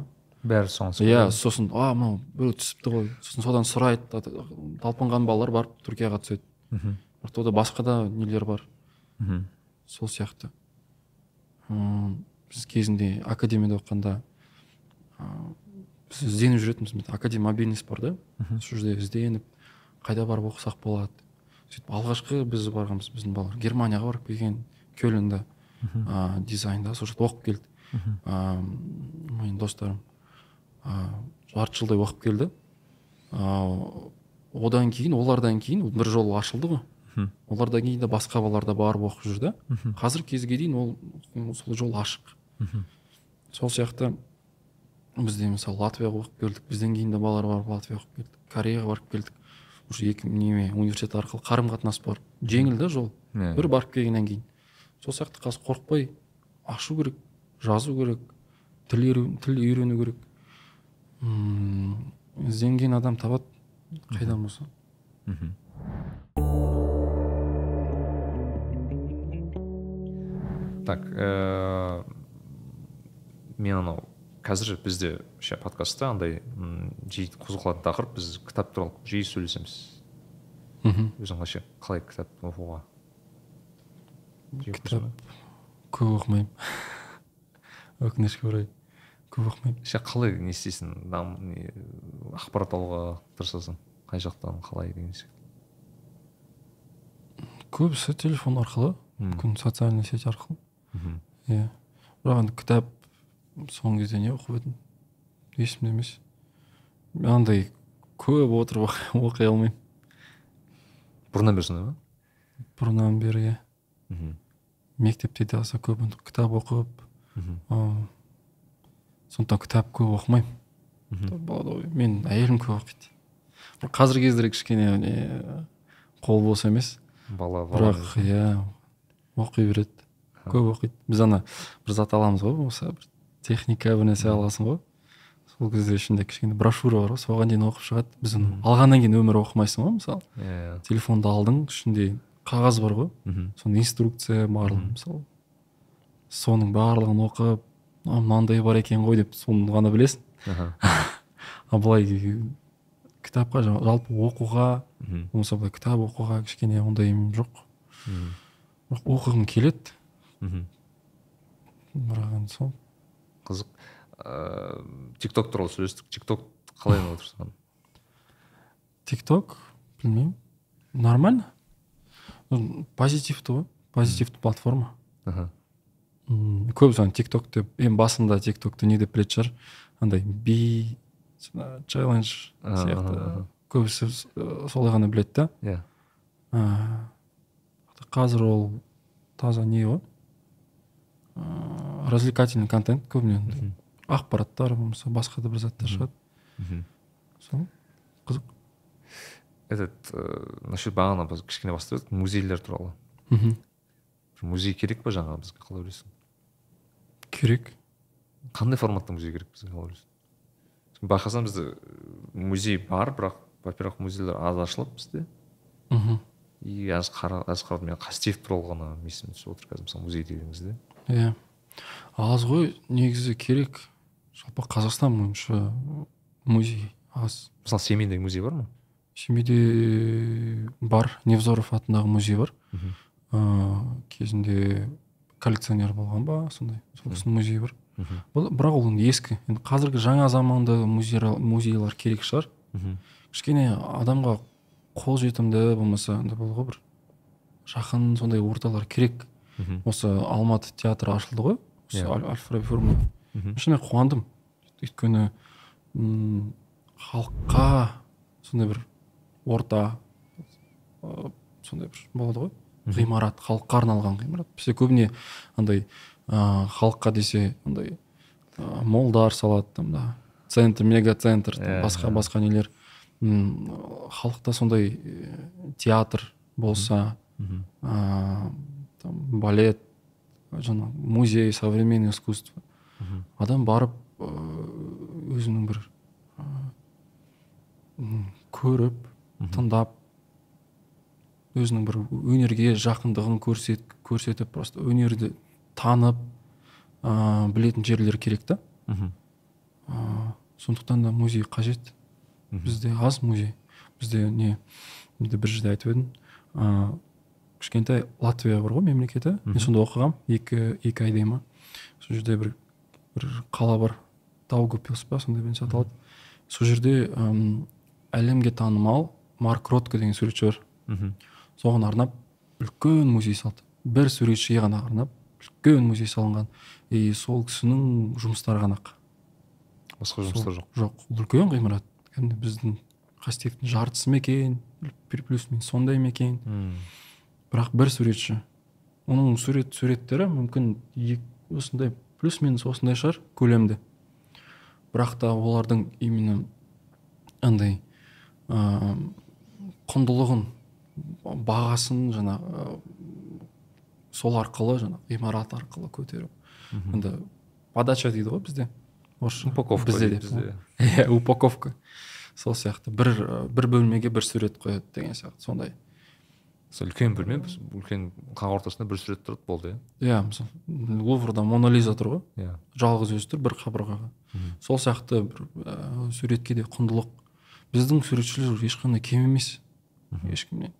Бәрі соған иә сосын а мынау біреу түсіпті ғой сосын содан сұрайды та- та- талпынған балалар барып түркияға түседі. Мхм. бірақ ода басқа да нелер бар. Мхм. сол сияқты. Біз кезінде академияда оқығанда біз ізденіп жүретінбіз. Академия мобильность бар да? Сол жерде ізденіп қайда барып оқысақ болады? Сөйтіп алғашқы біз барғанбыз біздің балалар германияға барып келген кельнда ыыы дизайнда сол жерде оқып келді. Ыыы менің достарым ыыы жарты жылдай оқып келді. Ыыы одан кейін олардан кейін бір жол ашылды ғой. Мхм. олардан кейін де басқа балалар да барып оқып жүр да. Қазіргі кезге дейін ол сол жол ашық. Сол сияқты бізде мысалы латвияға оқып келдік бізден кейін де балалар барып латвияға оқып келдік кореяға барып келдік. Уже екі неме университет арқылы қарым қатынас бар. Жеңіл да жол. Иә. бір барып келгеннен кейін. Сол сияқты қазір қорықпай ашу керек жазу керек тіл үйрену, тіл үйрену керек. Ізденген адам табады қайдан болса. Мхм. так ә, мен анау қазір бізде ше подкастта андай жиі қозғалатын тақырып біз кітап туралы жиі сөйлесеміз. Мхм. Өзің қалайша қалай кітап оқуға? Кітап көп оқымаймын. Өкінішке орай көп оқымаймын. Ше қалай не істейсің ақпарат алуға тырысасың? Қай жақтан қалай деген сияқты. Көбісі телефон арқылы мүмкін социальный сеть арқылы. Мхм. иә. Бірақ енді кітап соңғы кезде не оқып едім? Есімде емес. Андай көп отырып оқи- алмаймын. Бұрыннан бері сондай ма? Бұрыннан бері иә. Мхм. мектепте де аса көп кітап оқып мхм. сондықтан кітап көп оқымаймын. Болады ғой. Мен әйелім көп оқиды. Бірақ қазіргі кездері кішкене не қол бос емес. Бала бірақ иә оқи береді. Көп оқиды. Біз ана бір зат аламыз ғой осы бір техника бір нәрсе аласың ғой? Сол кезде ішінде кішкене брошюра бар ғой соған дейін оқып шығады. Біз оны алғаннан кейін өмірі оқымайсың ғой мысалы. Иә телефонды алдың ішінде қағаз бар ғой. Мхм. соның инструкция барлығы мысалы. Соның барлығын оқып «А, мынандай бар екен ғой деп соны ғана білесің. Аха. а былай кітапқа жа- жалпы оқуға мхм. болмаса былай кітап оқуға кішкене ондайым жоқ. Мхм. бірақ оқығым келеді. Мхм. бірақ енді сол. Қызық. Ыыы тик ток туралы сөйлестік. Тик ток қалай ойлап отырсың тик ток білмеймін. Нормально? Позитивті ғой позитивті платформа. Аха М, көбісі ана тик ток деп ең басында тик токты не деп білетін шығар. Андай би челлендж сияқты. көбісі э, солай ғана біледі да. Иә. А, қазір ол таза не ғой? Ыыы, развлекательный контент көбіне ақпараттар болмаса басқа да бір заттар шығады. Мхм. сол. Қызық. Этот ыыы насчет бағана біз кішкене бастап едік музейлер туралы. Мхм. Музей керек па жаңа бізге қалай ойлайсың? Керек. Қандай форматта музей керек бізге қалай ойлайсың? Байқасаң бізде музей бар бірақ во первых музейлер аз ашылады бізде. Мхм. и аз қара аз қарадым мен қастеев туралы ғана есіме түсіп отыр қазір мысалы музей деген кезде иә. Аз ғой негізі керек. Жалпы қазақстан бойынша музей аз. Мысалы семейдегі музей бар ма? Семейде бар. Невзоров атындағы музей бар. Мхм. ыыы кезінде коллекционер болған ба сондай. Сол кісінің музейі бар. Мхм. Бұл- бірақ ол енді ескі. Енді қазіргі жаңа заманды музейлар, музейлар керек шығар. Мхм. кішкене адамға қолжетімді болмаса андай болды ғой бір. Жақын сондай орталар керек. Мхм. осы алматы театры ашылды ғой. Осы. Аль- әл фараби форумы шынымен қуандым. Өйткені халыққа сондай бір орта ә, сондай бір болады ғой. Ғимарат халыққа арналған ғимарат. Бізде көбіне андай ә, халыққа десе андай ә, молдар салады там да. Центр мегацентр там Иә, басқа иә. басқа нелер. Халықта сондай театр болса Мгм. Там балет жаңағы музей современное искусство адам барып ыыы, өзінің бір м, көріп Мгм. тыңдап өзінің бір өнерге жақындығын көрсет, көрсетіп просто өнерді танып ә, білетін жерлер керек та. Мхм ә, сондықтан да музей қажет. Бізде аз музей. Бізде не менде бір жерде айтып едім. Ә, кішкентай латвия бар ғой мемлекеті. Мен сонда оқығам. Екі екі айдай ма. Сол жерде бір бір қала бар. Даугупилс па сондаймен аталады сол жерде әлемге танымал марк ротко деген суретші бар. Мхм. Соған арнап үлкен музей салды. Бір суретшіге ғана арнап үлкен музей салынған. И сол кісінің жұмыстары ғана ақ. Басқа жұмыстар жоқ. жоқ. Ол үлкен ғимарат. Кәдімгі біздің қастектің жартысы ма екен? Плюс минус сондай ма екен. Бірақ бір суретші. Оның сурет суреттері мүмкін ек- осындай плюс минус осындай шығар көлемді. Бірақ та олардың именно андай ыыы құндылығын бағасын жаңа ы, сол арқылы жаңа ғимарат арқылы көтеру енді подача дейді ғой бізде. Орысша. Упаковка бізде. Иә упаковка. Сол сияқты. Бір бір бөлмеге бір сурет қояды деген сияқты сондай. Сол үлкен бөлме үлкен қақ ортасында бір сурет тұрады болды иә. Иә мысалы луврда мона лиза тұр ғой. Иә. Жалғыз өзі тұр бір қабырғаға. Сол сияқты бір ә, суретке де құндылық. Біздің суретшілер ешқандай кем емес. Ешкімнен.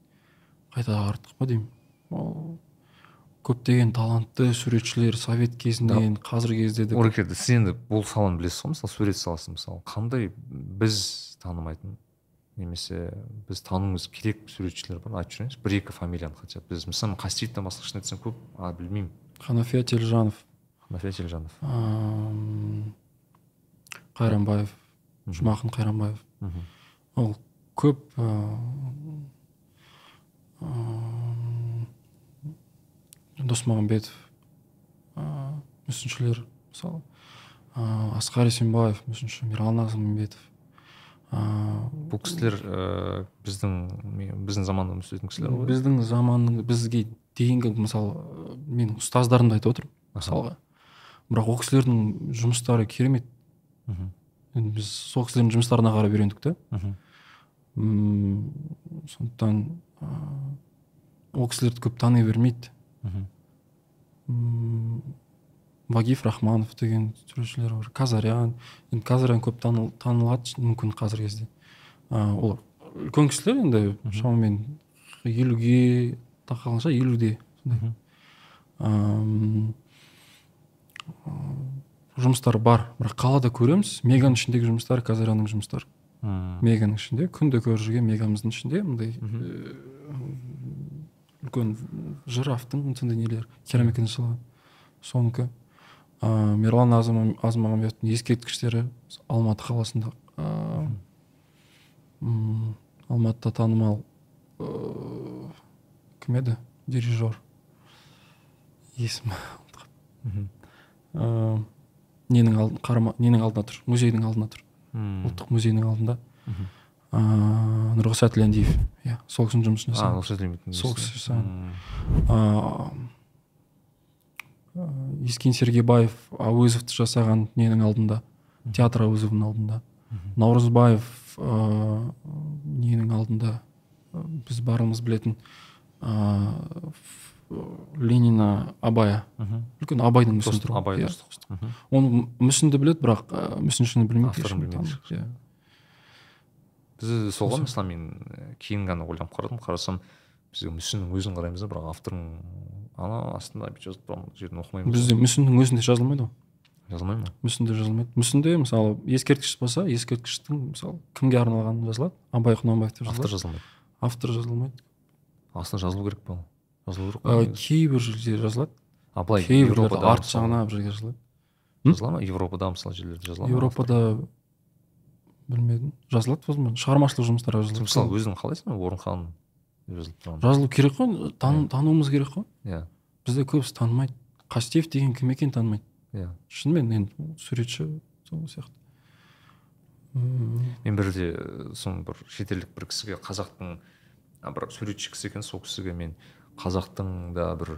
Қайта артық па деймін. Ол көптеген талантты суретшілер совет кезінен қазіргі кезде де орекерді сіз енді бұл саланы білесіз ғой мысалы сурет саласын мысалы. Қандай біз танымайтын немесе біз тануымыз керек суретшілер бар айтып жүріңізші бір екі фамилияны хотя бы. Біз мысалы қастеевтен басқа шын айтсам көп а білмеймін. Ханафия телжанов. Ханафия телжанов. Ам, қайранбаев жұмақын қайранбаев. Мхм. ол көп досмағамбетов ыыы, мүсіншілер мысалы ыыы, асқар есенбаев мүсінші миралы назымбетов. Ыыы, бұл кісілер ііі біздің біздің заманда өмір сүретін кісілер ғой біздің заманның бізге дейінгі мысалы менің ұстаздарымды айтып отырмын мысалға бірақ ол кісілердің жұмыстары керемет мхм. енді біз сол кісілердің жұмыстарына қарап үйрендік та мхм. сондықтан ыыы, ол кісілерді көп тани бермейді мхм. Вагиф рахманов деген суретшілер бар. Казарян. Енді казарян көп таныл, танылады мүмкін қазіргі кезде. Ә, олар үлкен кісілер енді шамамен елуге тақалған шығар елуде жұмыстары бар. Бірақ қалада көреміз. Меганың ішіндегі жұмыстар казарянның жұмыстары. Меганың ішінде. Күнде көріп жүрген мегамыздың ішінде. Мындай э, үлкен жирафтың сондай нелер. Керамикадан жасалған соныкі ыыы мирлан Азым- азмағамбетовтың ескерткіштері алматы қаласында. Ыыы м, алматыда танымал ыыы кім еді? Дирижер. Есімі Мхм. ыыы ненің алдын қарама ненің алдында тұр? Музейдің алдында тұр. Ұлттық музейдің алдында. Ыыы нұрғиса тілендиев иә сол кісінің жұмысын жасаған сол кісі жасаған. Искин сергейбаев әуезовті жасаған ненің алдында театр әуезовтың алдында. Наурызбаев ыыы ненің алдында біз барымыз білетін ыыы ленина абая. Мхм. үлкен абайдың мүсіні тұр. ғой. абай Иә, оны мүсінді біледі бірақ мүсіншіні білмейді. Иә. біз соған мысалы мен і, кейін ғана ойланып қарадым. Қарасам біз мүсіннің өзін қараймыз да бірақ автордың ана астында бүйтіп жазып тұрған жерін оқымаймыз бізде мүсіннің өзінде жазылмайды ғой. Жазылмай ма? Мүсінде жазылмайды. Мүсінде мысалы ескерткіш болса ескерткіштің мысалы кімге арналғаны жазылады? Абай құнанбаев деп автор жазылмайды. Автор жазылмайды. Астына жазылу керек па? Жазылу керек Ә, кейбір жерде жазылады. А былай европада арт жағына бір жерге жазылады. Жазыла ма? Европада мысалы жерлерде жазыла ма? Еуропада білмедім. Жазылады возможно. Шығармашылық жұмыстарға жазылады. Мысалы өзің қалайсың орынхан жазылу керек қой тан, тануымыз керек қой иә бізде көбісі танымайды қастеев деген кім екенін танымайды иә шынымен енді ол суретші сол сияқты мен бірде соны бір шетелдік бір кісіге қазақтың бір суретші кісі екен сол кісіге мен қазақтың да бір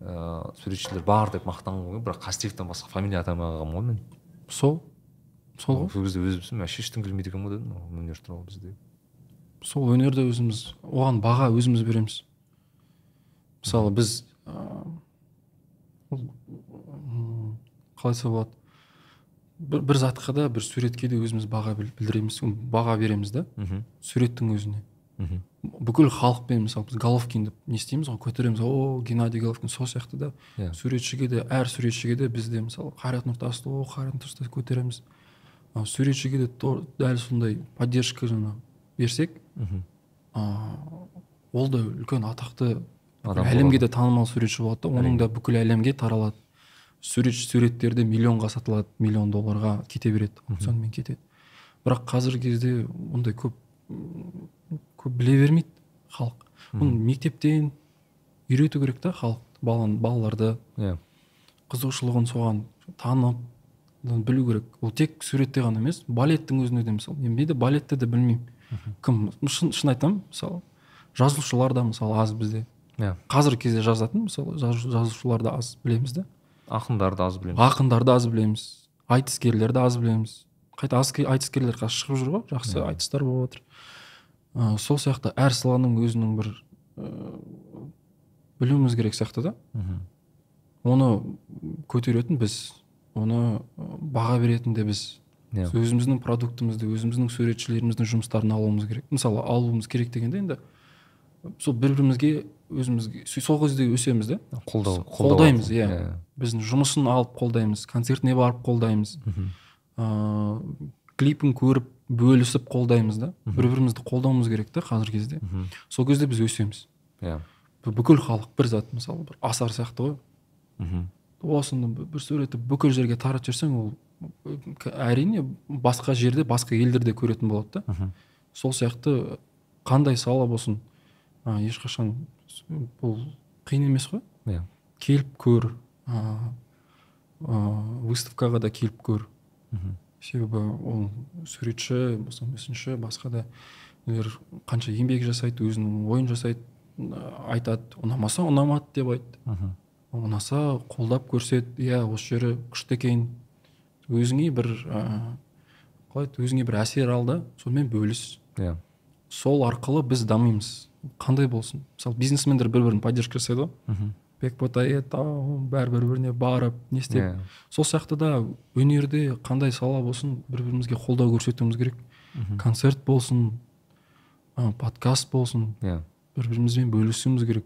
ыыы суретшілер бар деп мақтанғым бірақ қастеевтен басқа фамилия атамағанмын ғой мен сол сол ғой сол кезде өзім вообще ештеңе білмейді екенмін ғой дедім ол өнер туралы бізде сол өнерді өзіміз оған баға өзіміз береміз. Мысалы біз м, қалай айтса болады? Бір, бір затқа да бір суретке де өзіміз баға біл- білдіреміз баға береміз да. Мхм. Суреттің өзіне. Мхм. Бүкіл халықпен мысалы біз головкин деп не істейміз ғой көтереміз о геннадий головкин сол сияқты да. Иә. суретшіге де әр суретшіге де біз де мысалы қайрат нұртасты о қайрат нұртасты көтереміз. Суретшіге де дәл сондай поддержка жаңағы берсек мхм. ол да үлкен атақты әлемге де танымал суретші болады да. Оның да бүкіл әлемге таралады. Суретші суреттері де миллионға сатылады миллион долларға кете береді. Аукционмен кетеді. Бірақ қазіргі кезде ондай көп көп біле бермейді халық. Оны мектептен үйрету керек та халық баланы балаларды. Иә. Қызығушылығын соған танып білу керек. Ол тек суретте ғана емес балеттің өзінде де мысалы. Мен де балетті де білмеймін. Кім? Шын, шын айтамын мысалы жазушылар да мысалы аз бізде. Иә. Қазіргі кезде жазатын мысалы жазу- жазушыларды аз білеміз да. Ақындарды аз білемін ақындарды аз білеміз. Айтыскерлерді аз білеміз. Қайта аз- айтыскерлер қазір шығып жүр ғой жақсы Иә. айтыстар болып жатыр ә, сол сияқты әр саланың өзінің бір ә, білуіміз керек сияқты да. Мхм. Оны көтеретін біз оны баға беретін де біз. Иә өзіміздің продуктымызды өзіміздің суретшілеріміздің жұмыстарын алуымыз керек. Мысалы алуымыз керек дегенде енді сол бір бірімізге өзімізге со- сол кезде өсеміз да қолдау қолдаймыз иә. Біздің жұмысын алып қолдаймыз концертіне барып қолдаймыз. Мхм. Ыыы клипін көріп бөлісіп қолдаймыз да. Бір бірімізді қолдауымыз керек та қазіргі кезде. Сол кезде біз өсеміз. Иә бүкіл халық бір зат мысалы бір асар сияқты ғой. Мхм. Осыны бір суретті бүкіл жерге таратып жіберсең ол әрине басқа жерде басқа елдерде көретін болады да. Сол сияқты қандай сала болсын а, ешқашан бұл қиын емес қой. Иә. Келіп көр а, выставкаға да келіп көр. Мхм. Себебі ол суретші болса мүсінші басқа да нелер қанша еңбек жасайды өзінің ойын жасайды айтады ұнамаса ұнамады деп айт мхм. Ұнаса қолдап көрсет иә осы жері күшті екен. Өзіңе бір ә, қалай еді өзіңе бір әсер ал да сонымен бөліс. Иә. Сол арқылы біз дамимыз. Қандай болсын. Мысалы бизнесмендер бір бірін поддержка жасайды ғой. Мхм. Бекботает бәрі бір біріне барып не істеп. Иә. Сол сияқты да өнерде қандай сала болсын бір бірімізге қолдау көрсетуіміз керек. Мхм. концерт болсын ә, подкаст болсын. Иә. Бір бірімізбен бөлісуіміз керек.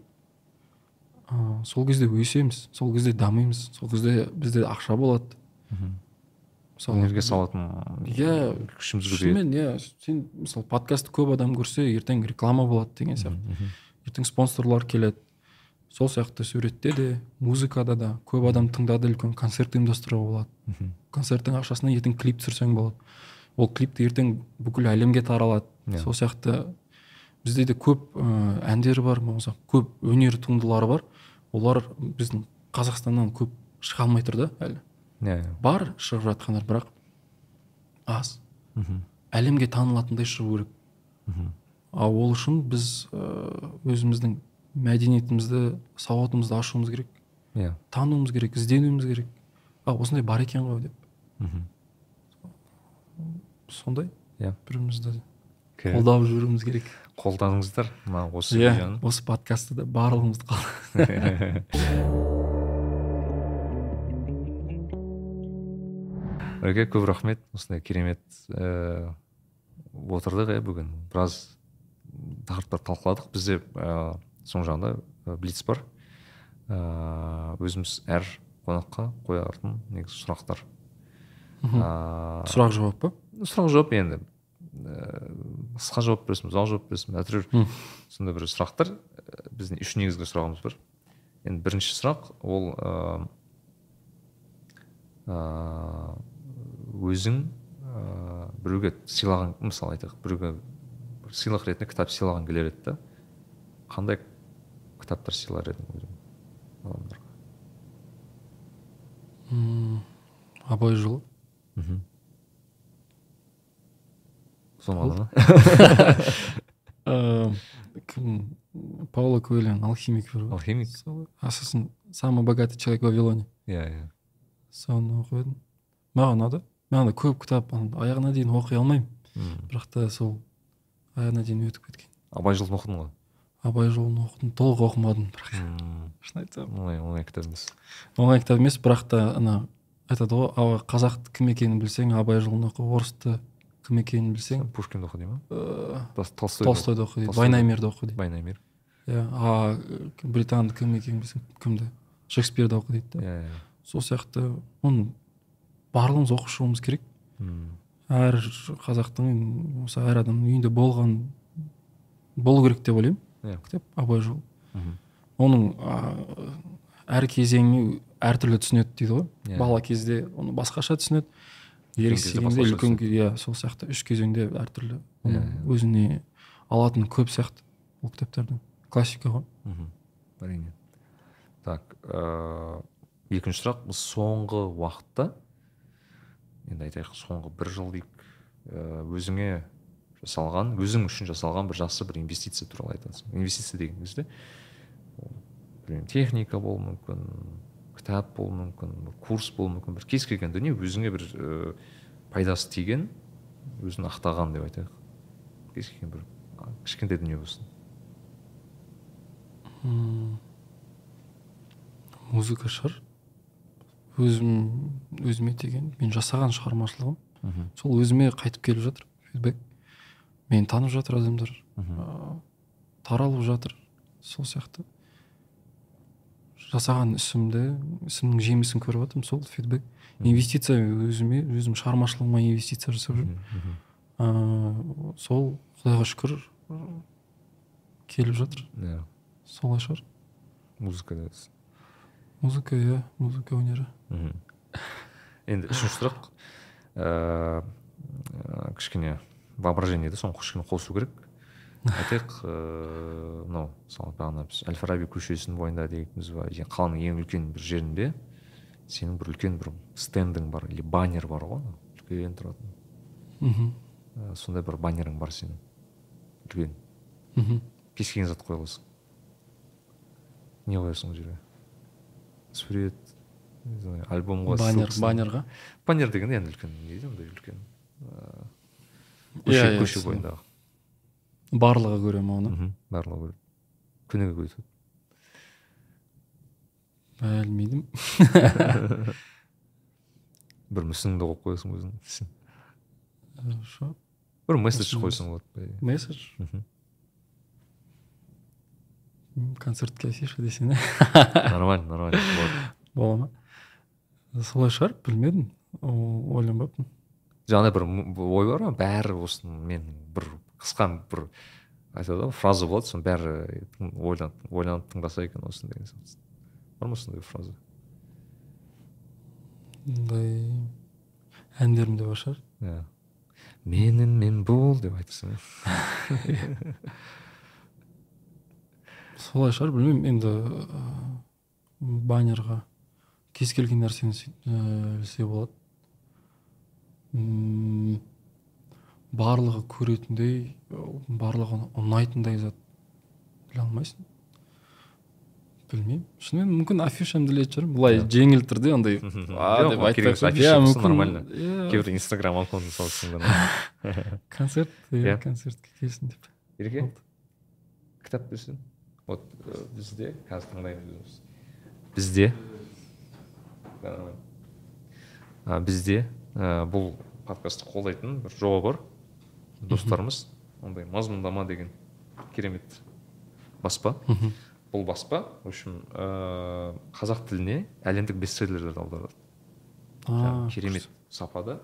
Ә, сол кезде өсеміз сол кезде дамимыз сол кезде бізде ақша болады. Мхм. мысалы өнерге салатын иә күшіміз көбейеді. шынымен иә. Сен мысалы подкастты көп адам көрсе ертең реклама болады деген сияқты. ертең спонсорлар келеді. Сол сияқты суретте де музыкада да көп адам тыңдады үлкен концерт ұйымдастыруға болады. Мхм. концерттің ақшасына ертең клип түсірсең болады. Ол клипті ертең бүкіл әлемге таралады. Иә. сол сияқты бізде де көп ә, әндер бар болмаса көп өнер туындылары бар. Олар біздің қазақстаннан көп шыға алмай тұр да әлі. Иә. Иә бар шығып жатқандар бірақ аз. Мхм. әлемге танылатындай шығу керек. Мхм. ал ол үшін біз ә, өзіміздің мәдениетімізді сауатымызды ашуымыз керек. Иә. Тануымыз керек ізденуіміз керек. А осындай бар екен ғой деп. Мхм. сондай иә. бір бірімізді. Қолдап жүруіміз керек. қолдадыңыздар мына осы иә видеоны. осы подкастты да барлығымызды Өке көп рахмет. Осындай керемет ііі отырдық иә бүгін. Біраз тақырыптар талқыладық. Бізде ыыы соң жағында блиц бар. Ыыы өзіміз әр қонаққа қоятын негізі сұрақтар. Ыыы сұрақ жауап па? сұрақ жауап енді. Ііі қысқа жауап бересің ұзақ жауап бересің әйтеуір Мм. сондай бір сұрақтар. Біздің үш негізгі сұрағымыз бар. Енді бірінші сұрақ ол ыыы өзің ыыы біреуге сыйлаған мысалы айтайық біреуге бір сыйлық ретінде кітап сыйлаған келер еді да. Қандай кітаптар сыйлар едің өзің адамдарға М, абай жолы. Мхм. Ғана ма кім пауло коэльоның алхимик. Бар ғой алхимик? А сосын самый богатый человек в вавилоне. Иә иә соны оқып едім маған ұнады маған да көп кітап аяғына дейін оқи алмаймын. Бірақ та сол аяғына дейін өтіп кеткен. Абай жолын оқыдың ғой абай жолын оқыдым. Толық оқымадым бірақ. Шын айтсам. Оңай оңай кітап емес. Оңай кітап емес бірақ та ана айтады ғой «А- қазақты кім екенін білсең абай жолын оқы орысты кім екенін білсең пушкинді оқы дей ма? Тол- толстойды толстойды оқы дейді Толстойды. вайнаймерді оқы дейді байнамир иә а британды кім екенін білсең кімді шекспирді оқы дейді да. Иә сол сияқты оны барлығымыз оқып шығуымыз керек. Мм, әр қазақтың осы әр адамның үйінде болған болу керек деп ойлаймын иә кітап абай жолы мхм. оның әр кезеңі әртүрлі түсінеді дейді ғой. Бала кезде оны басқаша түсінеді басқаша үлкен иә сол сияқты. Үш кезеңде әртүрлі оны өзіне алатын көп сияқты ол кітаптардың классика ғой. Мхм. әрине. Так ыыы екінші сұрақ. Біз соңғы уақытта енді айтайық соңғы бір жыл дейік ыыы, өзіңе жасалған өзің үшін жасалған бір жақсы бір инвестиция туралы айтасың. Инвестиция деген кезде ол, білмеймін техника болуы мүмкін кітап болуы мүмкін бір курс болуы мүмкін бір кез келген дүние өзіңе бір ыыы, пайдасы тиген өзін ақтаған деп айтайық. Кез келген бір кішкентай дүние болсын. Музыка шығар. Өзім өзіме деген мен жасаған шығармашылығым. Сол өзіме қайтып келіп жатыр фидбек мені танып жатыр адамдар. Ыыы, таралып жатыр сол сияқты. Жасаған ісімді ісімнің жемісін көріп жатырмын сол фидбек инвестиция өзіме өзім шығармашылығыма инвестиция жасап жүрмін. Ыыы, сол құдайға шүкір келіп жатыр. Иә. Солай шығар. Музыка дедіңіз музыка иә музыка өнері. Мхм. енді үшінші сұрақ. Ыыы ә, кішкене воображениеді соны кішкене қосу керек. Айтайық ыыы мынау мысалы бағана біз әл фараби көшесінің бойында дейтінбіз ба қаланың ең үлкен бір жерінде сенің бір үлкен бір стендың бар или баннер бар ғой анау үлкен тұратын. Мхм. Ә, сондай бір баннерің бар сенің үлкен. Мхм. Кез келген зат қоя аласың. Не қоясың ол жерге? Сурет не знаю альбомға баннер баннерға? Баннер дегенде енді үлкен не дейді андай үлкен ыыы, Иә, көше иә, көше бойындағы. Барлығы көре ма оны барлығы көреді күніге көреді білмеймін. Бір мүсініңді қойып қоясың өзің. Хорошо. бір месседж қойсаң болады месседж? Концертке афиша десең нормально нормально бола ма? Солай шығар білмедім. Ойланбаппын. Жаңағыдай бір ой бар ма бәрі осыны мен бір қысқа бір айтады ғой фраза болады соны бәрі ойланып ойланып тыңдаса екен осыны деген сияқты. Бар ма сондай фраза? Ондай әндерімде бар шығар. Иә. Менің мен бол деп айтсаң иә. Солай шығар білмеймін енді баннерға кез келген нәрсені сүй- ыыы, ілсе болады. Барлығы көретіндей барлығы ұнайтындай зат біле алмайсың. Білмеймін. Шынымен мүмкін афишамды ілетін шығармын. Былай жеңіл түрде андай деп айтпай иә, мүмкін, нормально. иә, кейбір инстаграм аккаунтын салсың да концерт Иә. иә. концертке келсін деп. Ереке? Кітап берсең вот э, бізде қазір тыңдаймыз өзіміз. Бізде? Бізде ә, бұл подкастты қолдайтын бір жоба бар. Достарымыз ондай мазмұндама деген керемет баспа. Бұл баспа в общем ә, қазақ тіліне әлемдік бестселлерлерді аударады. А, керемет сапада.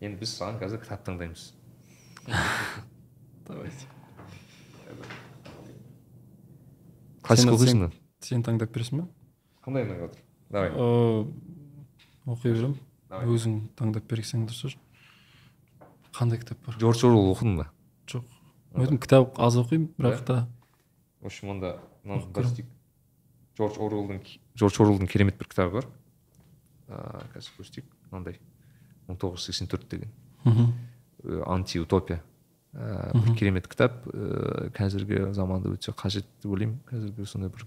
Енді біз саған қазір кітап таңдаймыз давайте. Классика оқисың ба сен таңдап бересің ба қандай ұнап жатыр давай. Ыыы, оқи беремін. Өзің таңдап берсең дұрыс шығар қандай кітап бар? Джордж орвелл оқыдың ба? Жоқ. Өзім кітап аз оқимын бірақ та. В общем онда джордж орвеллдың джордж орвеллдың керемет бір кітабы бар. Ыыы қазір көрсетейік. Мынандай мың тоғыз жүз сексен төрт деген. Мхм. э, антиутопия ыыы бір керемет кітап. Ыыы қазіргі заманда өте қажет деп ойлаймын. Қазіргі сондай бір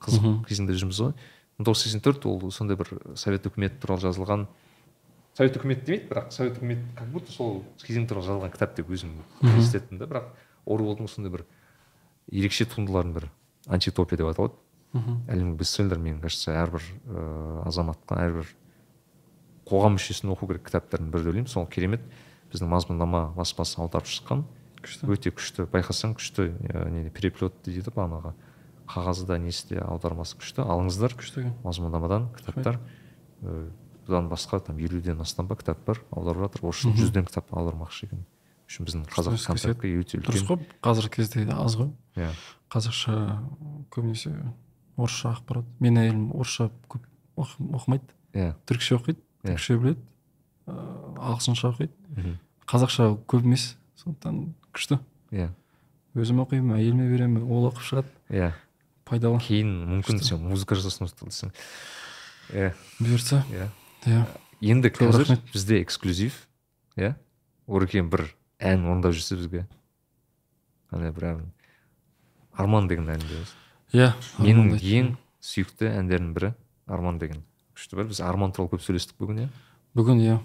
қызық кезеңде жүрміз ғой. Мың тоғыз жүз сексен төрт ол сондай бір совет үкіметі туралы жазылған совет үкіметі демейді бірақ совет үкіметі как будто сол кезең туралы жазылған кітап деп өзім елестеттім да. Бірақ орвелдың сондай бір ерекше туындылардың бірі антитопия деп аталады. Мхм әлемдік бестселлер менің кажется әрбір ыыы азаматқа әрбір қоғам мүшесін оқу керек кітаптардың бірі деп ойлаймын. Сол керемет біздің мазмұндама баспасы аударып шыққан. Күшті. Өте күшті. Байқасаң күшті ә, не переплет дейді бағанағы қағазы да несі де аудармасы күшті. Алыңыздар күшті мазмұндамадан кітаптар. Бұдан басқа там елуден астам ба кітап бар аударып жатыр. Орысша Мхм. жүзден кітап аудармақшы екен. Үшін біздің қазақ контентке өте дұрыс үлкен қой қазіргі кезде аз ғой. Иә. Қазақша көбінесе орысша ақпарат. Менің әйелім орысша көп оқы- оқымайды. Иә. Түркше оқиды Иә. түркше біледі. Ыыы ағылшынша оқиды. Қазақша көп емес сондықтан күшті. Иә. Өзім оқимын әйеліме беремін ол оқып шығады. Иә. Пайдалы. Кейін мүмкін сен музыка десең. Иә. Бұйыртса иә. Иә енді қазір бізде эксклюзив иә? Орекең бір ән орындап жүрсе бізге. Андай бір ән арман деген әнді иә менің ең сүйікті әндердің бірі арман деген күшті бір біз арман туралы көп сөйлестік бүгін иә? Бүгін иә.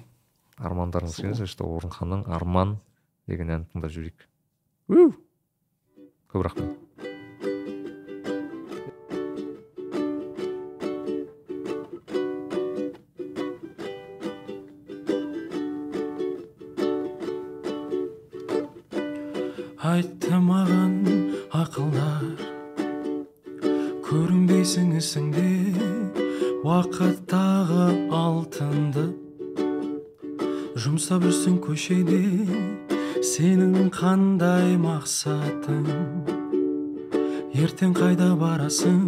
Армандарыңыз келсе что орынханның арман деген әнін тыңдап жіберейік көп рахмет. Қайда